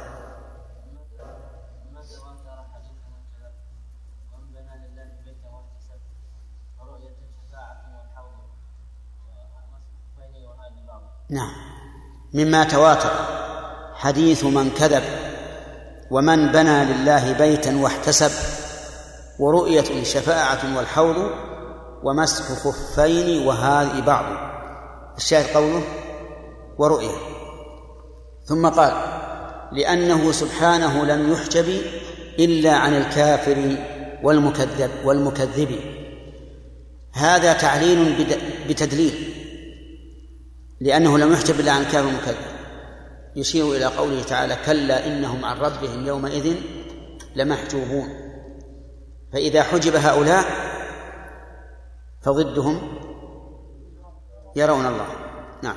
نعم. مما تواتر. حديث من كذب ومن بنى لله بيتا واحتسب ورؤية شفاعة والحوض ومسح خفين وهذه بعض. الشاهد قوله ورؤية. ثم قال لأنه سبحانه لم يحجب إلا عن الكافر والمكذب والمكذب. هذا تعليل بتدليل. لأنه لم يحجب إلا عن الكافر والمكذب يشير إلى قوله تعالى كلا إنهم عن ربهم يومئذ لمحجوبون. فإذا حجب هؤلاء فضدهم يرون الله. نعم.